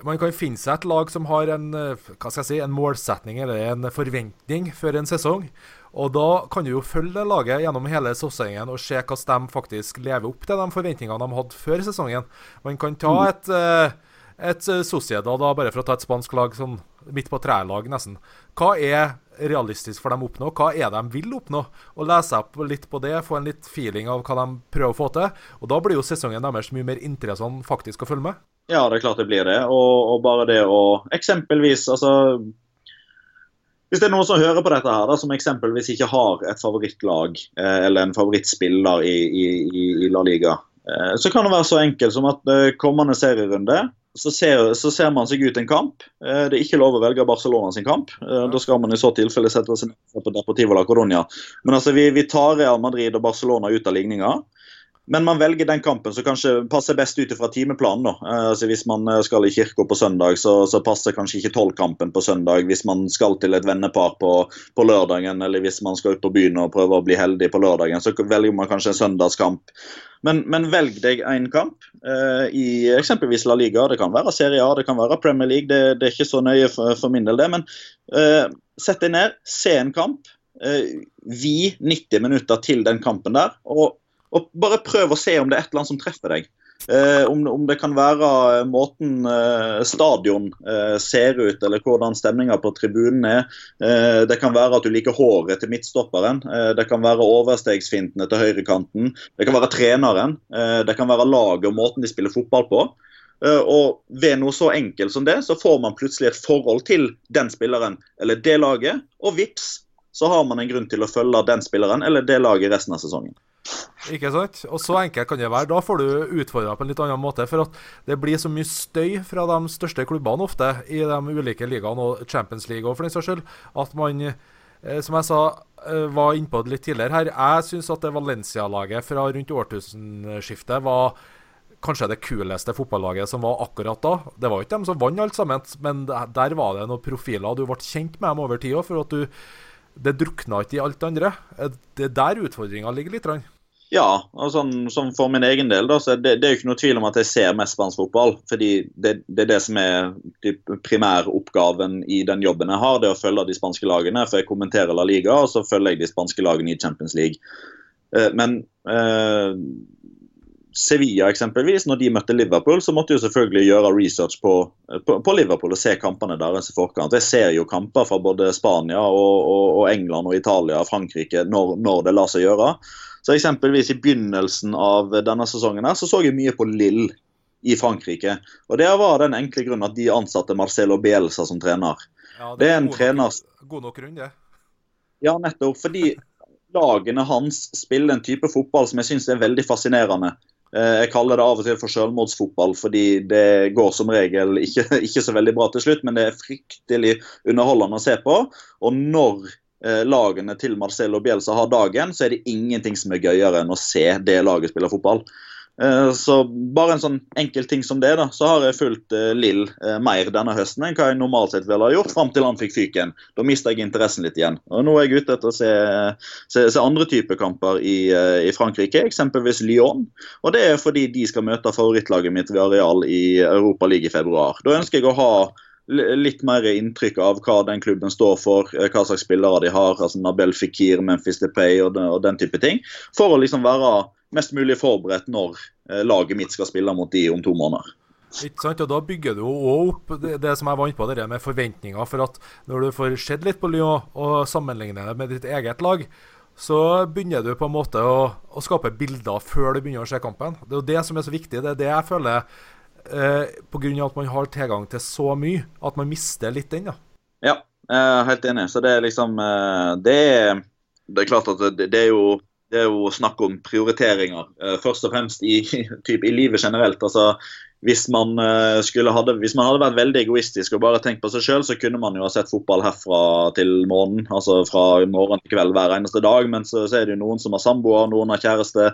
man kan finne seg et lag som har en, hva skal jeg si, en målsetning eller en forventning før en sesong. Og Da kan du jo følge det laget gjennom hele sesongen og se hvordan de faktisk lever opp til de forventningene de hadde før sesongen. Man kan ta mm. et, eh, et Sociedad, da, bare for å ta et spansk lag sånn midt på trelag, nesten. Hva er realistisk for dem å oppnå? Hva er det de vil oppnå? Og Lese opp litt på det, få en litt feeling av hva de prøver å få til. Og Da blir jo sesongen deres mye mer interessant faktisk å følge med. Ja, det er klart det blir det. Og, og bare det å eksempelvis altså hvis det er noen som hører på dette, her, da, som eksempelvis ikke har et favorittlag eh, eller en favorittspiller i, i, i La Liga, eh, så kan det være så enkelt som at eh, kommende serierunde så ser, så ser, man seg ut en kamp. Eh, det er ikke lov å velge Barcelona sin kamp. Da skal man i så tilfelle sette seg ned på Deportivo la Coronia. Men altså, vi, vi tar Real Madrid og Barcelona ut av ligninga. Men man velger den kampen som kanskje passer best ut fra timeplanen. da. Eh, altså Hvis man eh, skal i kirka på søndag, så, så passer kanskje ikke tolvkampen på søndag. Hvis man skal til et vennepar på, på, lørdagen, eller hvis man skal ut på byen og prøve å bli heldig på lørdagen, så velger man kanskje en søndagskamp. Men, men velg deg en kamp eh, i eksempelvis La Liga. Det kan være Serie A, det kan være Premier League. Det, det er ikke så nøye for, for min del, det. Men eh, sett deg ned, se en kamp. Eh, vi 90 minutter til den kampen der. og og bare prøv å se om det er et eller annet som treffer deg. Eh, om, om, det kan være eh, måten eh, stadion eh, ser ut, eller hvordan stemninga på tribunen er. Eh, det kan være at du liker håret til midtstopperen. Eh, det kan være overstegsfintene til høyrekanten. Det kan være treneren. det kan være laget og måten de spiller fotball på. Og ved noe så enkelt som det, så får man plutselig et forhold til den spilleren eller det laget, og vips, så har man en grunn til å følge den spilleren eller det laget resten av sesongen. Ikke sant? Og så enkelt kan det være. Da får du utfordra på en litt annen måte. For at det blir så mye støy fra de største klubbene ofte i de ulike ligaene, og Champions League for den saks skyld, at man eh, som jeg sa, eh, var innpå det litt tidligere her. Jeg syns at det Valencia-laget fra rundt årtusenskiftet var kanskje det kuleste fotballaget som var akkurat da. Det var jo ikke dem som vant alt sammen, men der var det noen profiler. Du ble kjent med dem over tida, for at du det drukna ikke i alt det andre. Eh, det er der utfordringa ligger litt. Ja, og sånn, sånn for min egen del, da, så det, det er jo ikke noe tvil om at jeg ser mest spansk fotball. fordi det, det, er det som er primæroppgaven i den jobben jeg har, det å følge de spanske lagene. For jeg kommenterer La Liga, og så følger jeg de spanske lagene i Champions League. Eh, men eh, Sevilla eksempelvis, når de møtte Liverpool, så måtte jeg selvfølgelig gjøre research på, på, på Liverpool og se kampene deres i forkant. Jeg ser jo kamper fra både Spania og, og, og England og Italia og Frankrike når, når, det lar seg gjøre. Så eksempelvis I begynnelsen av denne sesongen her, så så jeg mye på Lill i Frankrike. Og Det var den enkle grunnen at de ansatte Marcelo Bielsa som trener. Ja, det, det er en god trener nok, God nok grunn, det. Ja, nettopp. Fordi lagene hans spiller en type fotball som jeg syns er veldig fascinerende. Eh, jeg kaller det av og til for selvmordsfotball, fordi det går som regel ikke, ikke, så veldig bra til slutt, men det er fryktelig underholdende å se på. Og når lagene til Marcelo Bielsa har dagen, så er det ingenting som er gøyere enn å se det laget spille fotball. Eh, så bare en sånn enkel ting som det, da, så har jeg fulgt eh, Lill eh, mer denne høsten enn hva jeg normalt sett ville ha gjort, fram til han fikk fyken. Da mista jeg interessen litt igjen. Og Nå er jeg ute etter å se, se, se andre typer kamper i, i, Frankrike, eksempelvis Lyon. Og det er fordi de skal møte favorittlaget mitt ved Areal i Europa League i februar. Da ønsker jeg å ha litt mer inntrykk av hva den klubben står for, hva slags spillere de har. altså Nabel Fikir, Memphis Depay og den, og den type ting. For å liksom være mest mulig forberedt når eh, laget mitt skal spille mot de om to måneder. Ikke sant, og Da bygger du jo opp det, det som jeg vant på, det med forventninger. For at når du får sett litt på Lyon og sammenligner det med ditt eget lag, så begynner du på en måte å, å, skape bilder før du begynner å se kampen. Det er jo det som er så viktig. Det er det jeg føler eh, pga. at man har tilgang til så mye, at man mister litt den. da. Ja, jeg helt enig. Så det er liksom eh, Det er, det er klart at det, det er jo det er jo snakk om prioriteringer. Eh, først og fremst i, typ, i livet generelt. altså hvis man, eh, hadde, hvis man, hadde, vært veldig egoistisk og bare tenkt på seg sjøl, så kunne man jo ha sett fotball herfra til morgenen. Altså fra morgen til kveld hver eneste dag. Men så, så er det jo noen som har samboer, noen har kjæreste,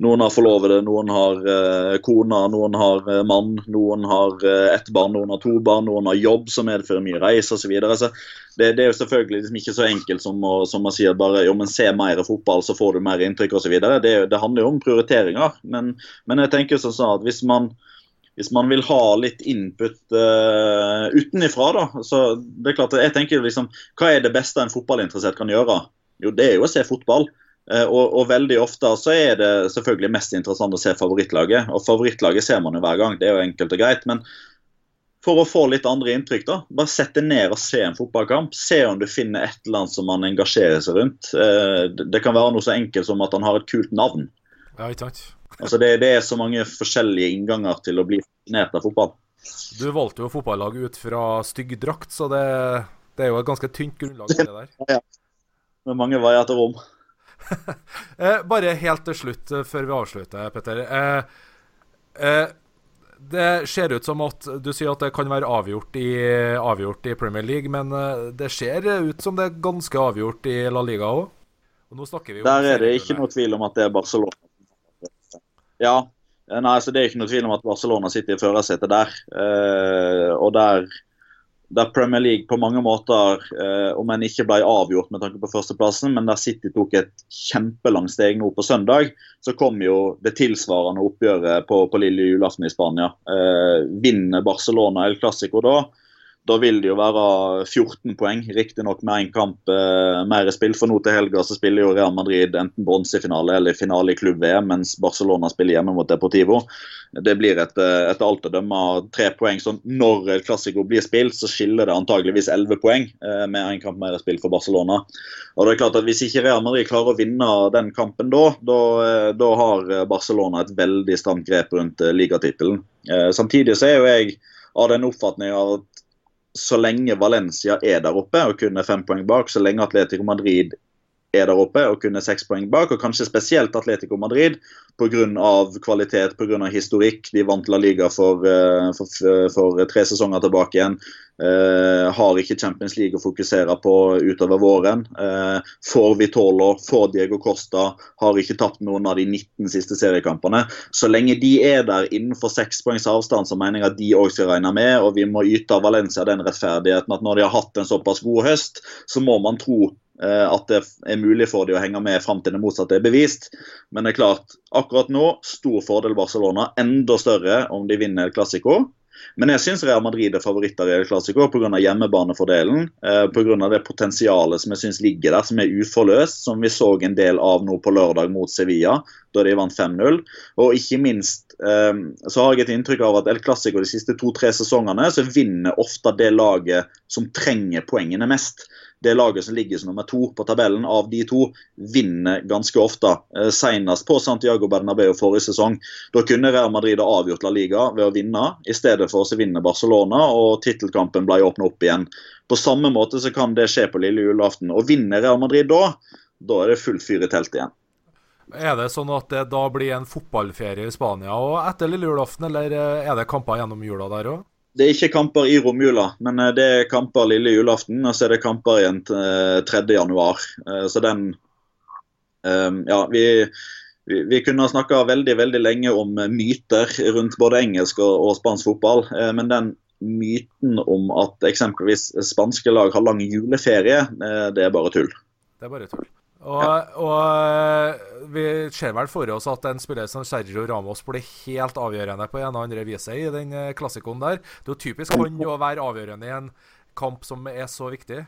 noen har forlovede, noen har uh, kone, noen har uh, mann, noen har uh, ett barn, noen har to barn, noen har jobb som medfører mye reis osv. Så, videre. så det, det, er jo selvfølgelig liksom ikke så enkelt som å, som å si at bare jo, men se mer fotball, så får du mer inntrykk osv. Det, det handler jo om prioriteringer. Men, men jeg tenker sånn at hvis man hvis man vil ha litt input uh, utenifra, da. Så det er klart, jeg tenker liksom, Hva er det beste en fotballinteressert kan gjøre? Jo, det er jo å se fotball. Uh, og, og, veldig ofte så er det selvfølgelig mest interessant å se favorittlaget. Og favorittlaget ser man jo hver gang, det er jo enkelt og greit. Men for å få litt andre inntrykk, da, bare sett deg ned og se en fotballkamp. Se om du finner et eller annet som man engasjerer seg rundt. Uh, det kan være noe så enkelt som at han har et kult navn. Ja, sant. Altså det, det, er så mange forskjellige innganger til å bli fascinert av fotball. Du valgte jo fotballag ut fra stygg drakt, så det, det, er jo et ganske tynt grunnlag. det der. Ja, Med mange veier til rom. eh, bare helt til slutt, eh, før vi avslutter, Petter. Eh, eh, det ser ut som at du sier at det kan være avgjort i, avgjort i Premier League, men det ser ut som det er ganske avgjort i La Liga òg. Der er det ikke noe tvil om at det er Barcelona ja. Eh, nei, så Det er ikke noe tvil om at Barcelona sitter i førersetet der. Eh, og der, der, Premier League på mange måter, eh, om en ikke ble avgjort med tanke på førsteplassen, men der City tok et kjempelangt steg nå på søndag, så kom jo det tilsvarende oppgjøret på, på lille julaften i Spania. Eh, vinner Barcelona El Clásico da, da vil det jo være 14 poeng, riktignok med én kamp eh, mer i spill. For nå til helga så spiller jo Real Madrid enten bronsefinale eller finale i klubb-VM, mens Barcelona spiller hjemme mot Deportivo. Det blir et, eh, etter alt å dømme tre poeng. Så når El Clásico blir spilt, så skiller det antageligvis 11 poeng eh, med én kamp mer i spill for Barcelona. Og det er klart at Hvis ikke Real Madrid klarer å vinne den kampen da, da, eh, har Barcelona et veldig stramt grep rundt eh, ligatittelen. Eh, samtidig så er jo jeg av den oppfatning at så lenge Valencia er der oppe og kun er fem poeng bak, så lenge Atletico Madrid er der oppe og kun er seks poeng bak, og kanskje spesielt Atletico Madrid pga. kvalitet, pga. historikk. De vant La Liga for, eh, for, for tre sesonger tilbake igjen. Eh, har ikke Champions League å fokusere på utover våren. Eh, får Vitolo, får Diego Costa, har ikke tapt noen av de 19 siste seriekampene. Så lenge de er der innenfor seks poengs avstand, så mener jeg at de òg skal regne med. Og vi må yte Valencia den rettferdigheten at når de har hatt en såpass god høst, så må man tro at det er mulig for de å henge med fram til det motsatte er bevist. Men det er klart, akkurat nå stor fordel Barcelona. Enda større om de vinner El Clásico. Men jeg syns Real Madrid er favoritter i El Clásico pga. hjemmebanefordelen. Eh, Pga. det potensialet som jeg syns ligger der, som er uforløst. Som vi så en del av nå på lørdag mot Sevilla, da de vant 5-0. Og ikke minst eh, så har jeg et inntrykk av at El Clásico de siste to-tre sesongene så vinner ofte det laget som trenger poengene mest det laget som ligger som nummer to på tabellen av de to, vinner ganske ofte. Eh, senest på Santiago Bernabeu forrige sesong. Da kunne Real Madrid ha avgjort La Liga ved å vinne. I stedet for å vinne Barcelona, og tittelkampen ble åpna opp igjen. På samme måte så kan det skje på lille julaften. Og vinner Real Madrid da, da er det fullt fyr i teltet igjen. Er det sånn at det da blir en fotballferie i Spania og etter lille julaften, eller eh, er det kamper gjennom jula der òg? Det er ikke kamper i romjula, men eh, det er kamper lille julaften. Og så er det kamper igjen 3. Eh, januar. Eh, så den Ja, vi vi, kunne ha snakka veldig veldig lenge om myter rundt både engelsk og, spansk fotball. Men den myten om at eksempelvis spanske lag har lang juleferie, det er bare tull. Det er bare tull. Og, og, vi ser vel for oss at en spiller som Sergio Ramos blir helt avgjørende på en og andre viset i den klassikoen der. Det er jo typisk han å være avgjørende i en kamp som er så viktig.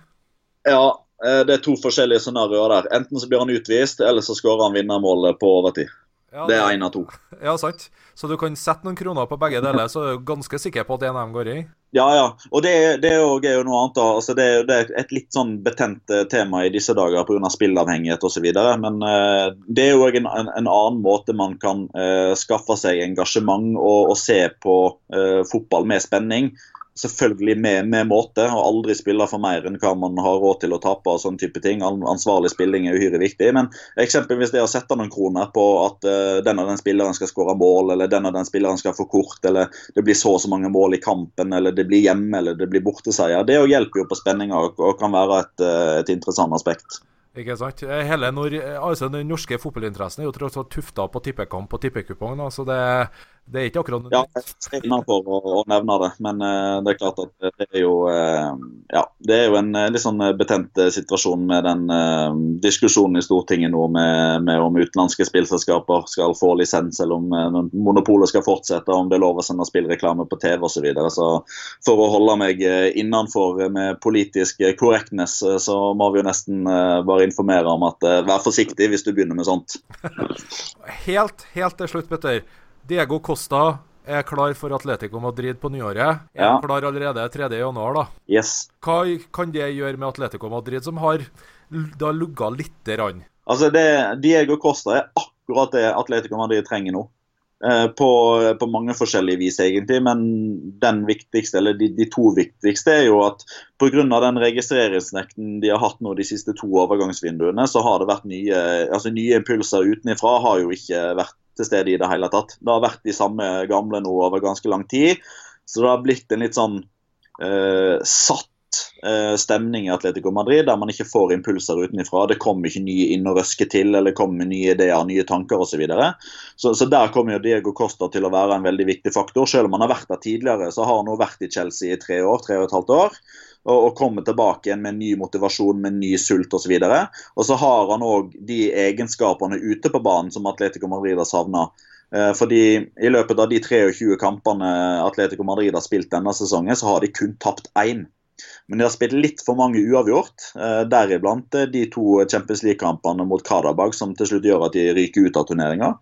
Ja, Eh, det er to forskjellige scenarioer der. Enten så blir han utvist, eller så skårer han vinnermålet på overtid. Ja, det, er én av to. Ja, sant. Så du kan sette noen kroner på begge deler, så er du ganske sikker på at av dem går i? Ja, ja. Og det, det er jo noe annet. da. Altså, det, det, er et litt sånn betent eh, tema i disse dager pga. spillavhengighet osv. Men uh, det er jo en, en, en, annen måte man kan uh, skaffe seg engasjement og, og se på uh, fotball med spenning selvfølgelig med, med, måte, og aldri spille for mer enn hva man har råd til å tape. og sånne type ting. Ansvarlig spilling er uhyre viktig. Men eksempelvis det å sette noen kroner på at uh, den og den spilleren skal skåre mål, eller den og den spilleren skal få kort, eller det blir så og så mange mål i kampen, eller det blir hjemme, eller det blir borteseier, det hjelper jo på spenninga og, og, kan være et, uh, et interessant aspekt. Ikke sant? Hele nord, altså Den norske fotballinteressen er jo tross alt tufta på tippekamp og tippekupong. Så det, det er ikke akkurat noe Ja, jeg er innafor å, å nevne det. Men uh, det er klart at det er jo uh, Ja, det er jo en uh, litt sånn betent situasjon med den diskusjonen i Stortinget nå med, med, om utenlandske spillselskaper skal få lisens, eller om monopolet skal fortsette, om det er lov å sende spillreklame på TV osv. Så, videre. så for å holde meg innenfor med politisk correctness, så må vi jo nesten bare informere om at vær forsiktig hvis du begynner med sånt. helt, helt til slutt, Petter. Diego Costa er klar for Atletico Madrid på nyåret. Er ja. klar allerede 3.1. da. Yes. Hva kan det gjøre med Atletico Madrid, som har da lugga lite grann? Altså, det, Diego Costa er akkurat det Atletico Madrid trenger nå. Eh, på, på, mange forskjellige vis, egentlig. Men den viktigste, eller de, de to viktigste er jo at pga. den registreringsnekten de har hatt nå de siste to overgangsvinduene, så har det vært nye, altså nye impulser utenfra har jo ikke vært til stede i det hele tatt. Det har vært de samme gamle nå over ganske lang tid. Så det har blitt en litt sånn eh, satt eh, stemning i Atletico Madrid, der man ikke får impulser utenfra. Det kommer ikke nye inn og røsker til, eller kommer nye ideer, nye tanker osv. Så, videre. så Så der kommer jo Diego Costa til å være en veldig viktig faktor. Selv om han har vært der tidligere, så har han nå vært i Chelsea i tre år, tre og et halvt år og, og komme tilbake igjen med ny motivasjon, med ny sult osv. Og, så og så har han òg de egenskapene ute på banen som Atletico Madrid har savna. Eh, fordi I løpet av de 23 kampene Atletico Madrid har spilt denne sesongen, så har de kun tapt én. Men de har spilt litt for mange uavgjort, eh, deriblant eh, de to Champions League-kampene mot Kadabag som til slutt gjør at de ryker ut av turneringa.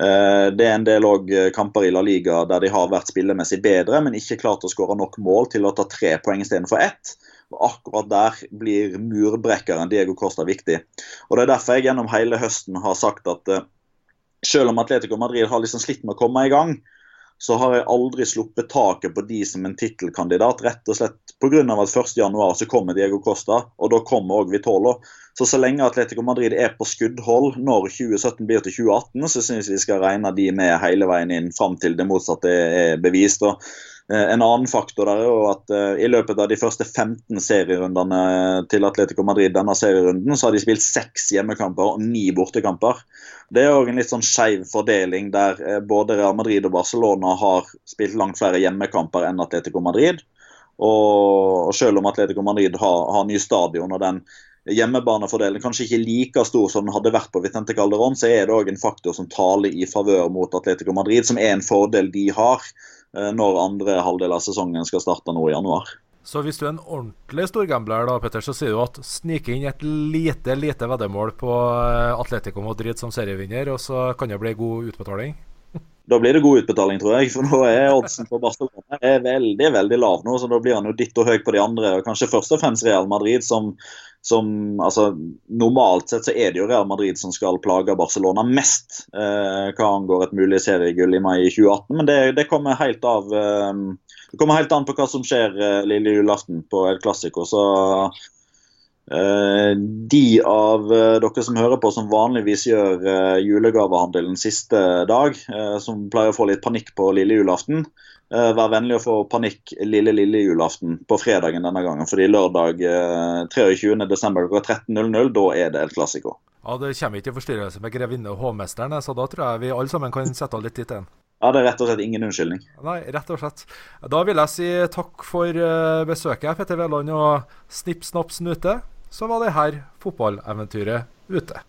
Eh, det er en del kamper i La Liga der de har vært spillemessig bedre, men ikke klart å skåre nok mål til å ta tre poeng istedenfor ett. Og akkurat der blir murbrekkeren Diego Costa viktig. Og Det er derfor jeg gjennom hele høsten har sagt at selv om Atletico Madrid har liksom slitt med å komme i gang, så har jeg aldri sluppet taket på de som en tittelkandidat. Rett og slett pga. at 1.1 så kommer Diego Costa, og da kommer òg Vitolo. Så så lenge Atletico Madrid er på skuddhold når 2017 blir til 2018, så syns vi skal regne de med hele veien inn fram til det motsatte er bevist. Og Eh, en annen faktor der er jo at uh, i løpet av de første 15 serierundene til Atletico Madrid denne serierunden, så har de spilt seks hjemmekamper og ni bortekamper. Det er òg en litt sånn skeiv fordeling der både Real Madrid og Barcelona har spilt langt flere hjemmekamper enn Atletico Madrid. Og selv om Atletico Madrid har, har ny stadion og den hjemmebanefordelen kanskje ikke like stor som den hadde vært på Vicente Calderón, så er det òg en faktor som taler i favør mot Atletico Madrid, som er en fordel de har. Eh, når andre halvdel av sesongen skal starte nå i januar. Så hvis du er en ordentlig storgambler, da, Petter, så sier du at snike inn et lite lite veddemål på eh, Atletico Madrid som serievinner, og så kan det bli god utbetaling? Da blir det god utbetaling, tror jeg. For nå er oddsen på Barcelona er veldig veldig lav nå, så da blir han jo ditto høy på de andre. og Kanskje først og fremst Real Madrid, som, som altså, Normalt sett så er det jo Real Madrid som skal plage Barcelona mest eh, hva angår et mulig seriegull i mai 2018. Men det, det kommer helt av eh, det kommer helt an på hva som skjer eh, lille julaften på El Clásico. Så Eh, de av eh, dere som hører på som vanligvis gjør eh, julegavehandelen siste dag, som pleier å få litt panikk på lille julaften, vær vennlig å få panikk lille lille julaften på fredagen denne gangen. fordi lørdag 23.12. klokka 13.00, da er det et klassiko. Ja, Det kommer ikke til forstyrrelse med grevinne og hovmesteren, så da tror jeg vi alle sammen kan sette av litt tid til den. Ja, det er rett og slett ingen unnskyldning. Nei, rett og slett. Da vil jeg si takk for besøket, Petter Veland og Snipp, snapp, snute så var det her fotballeventyret ute.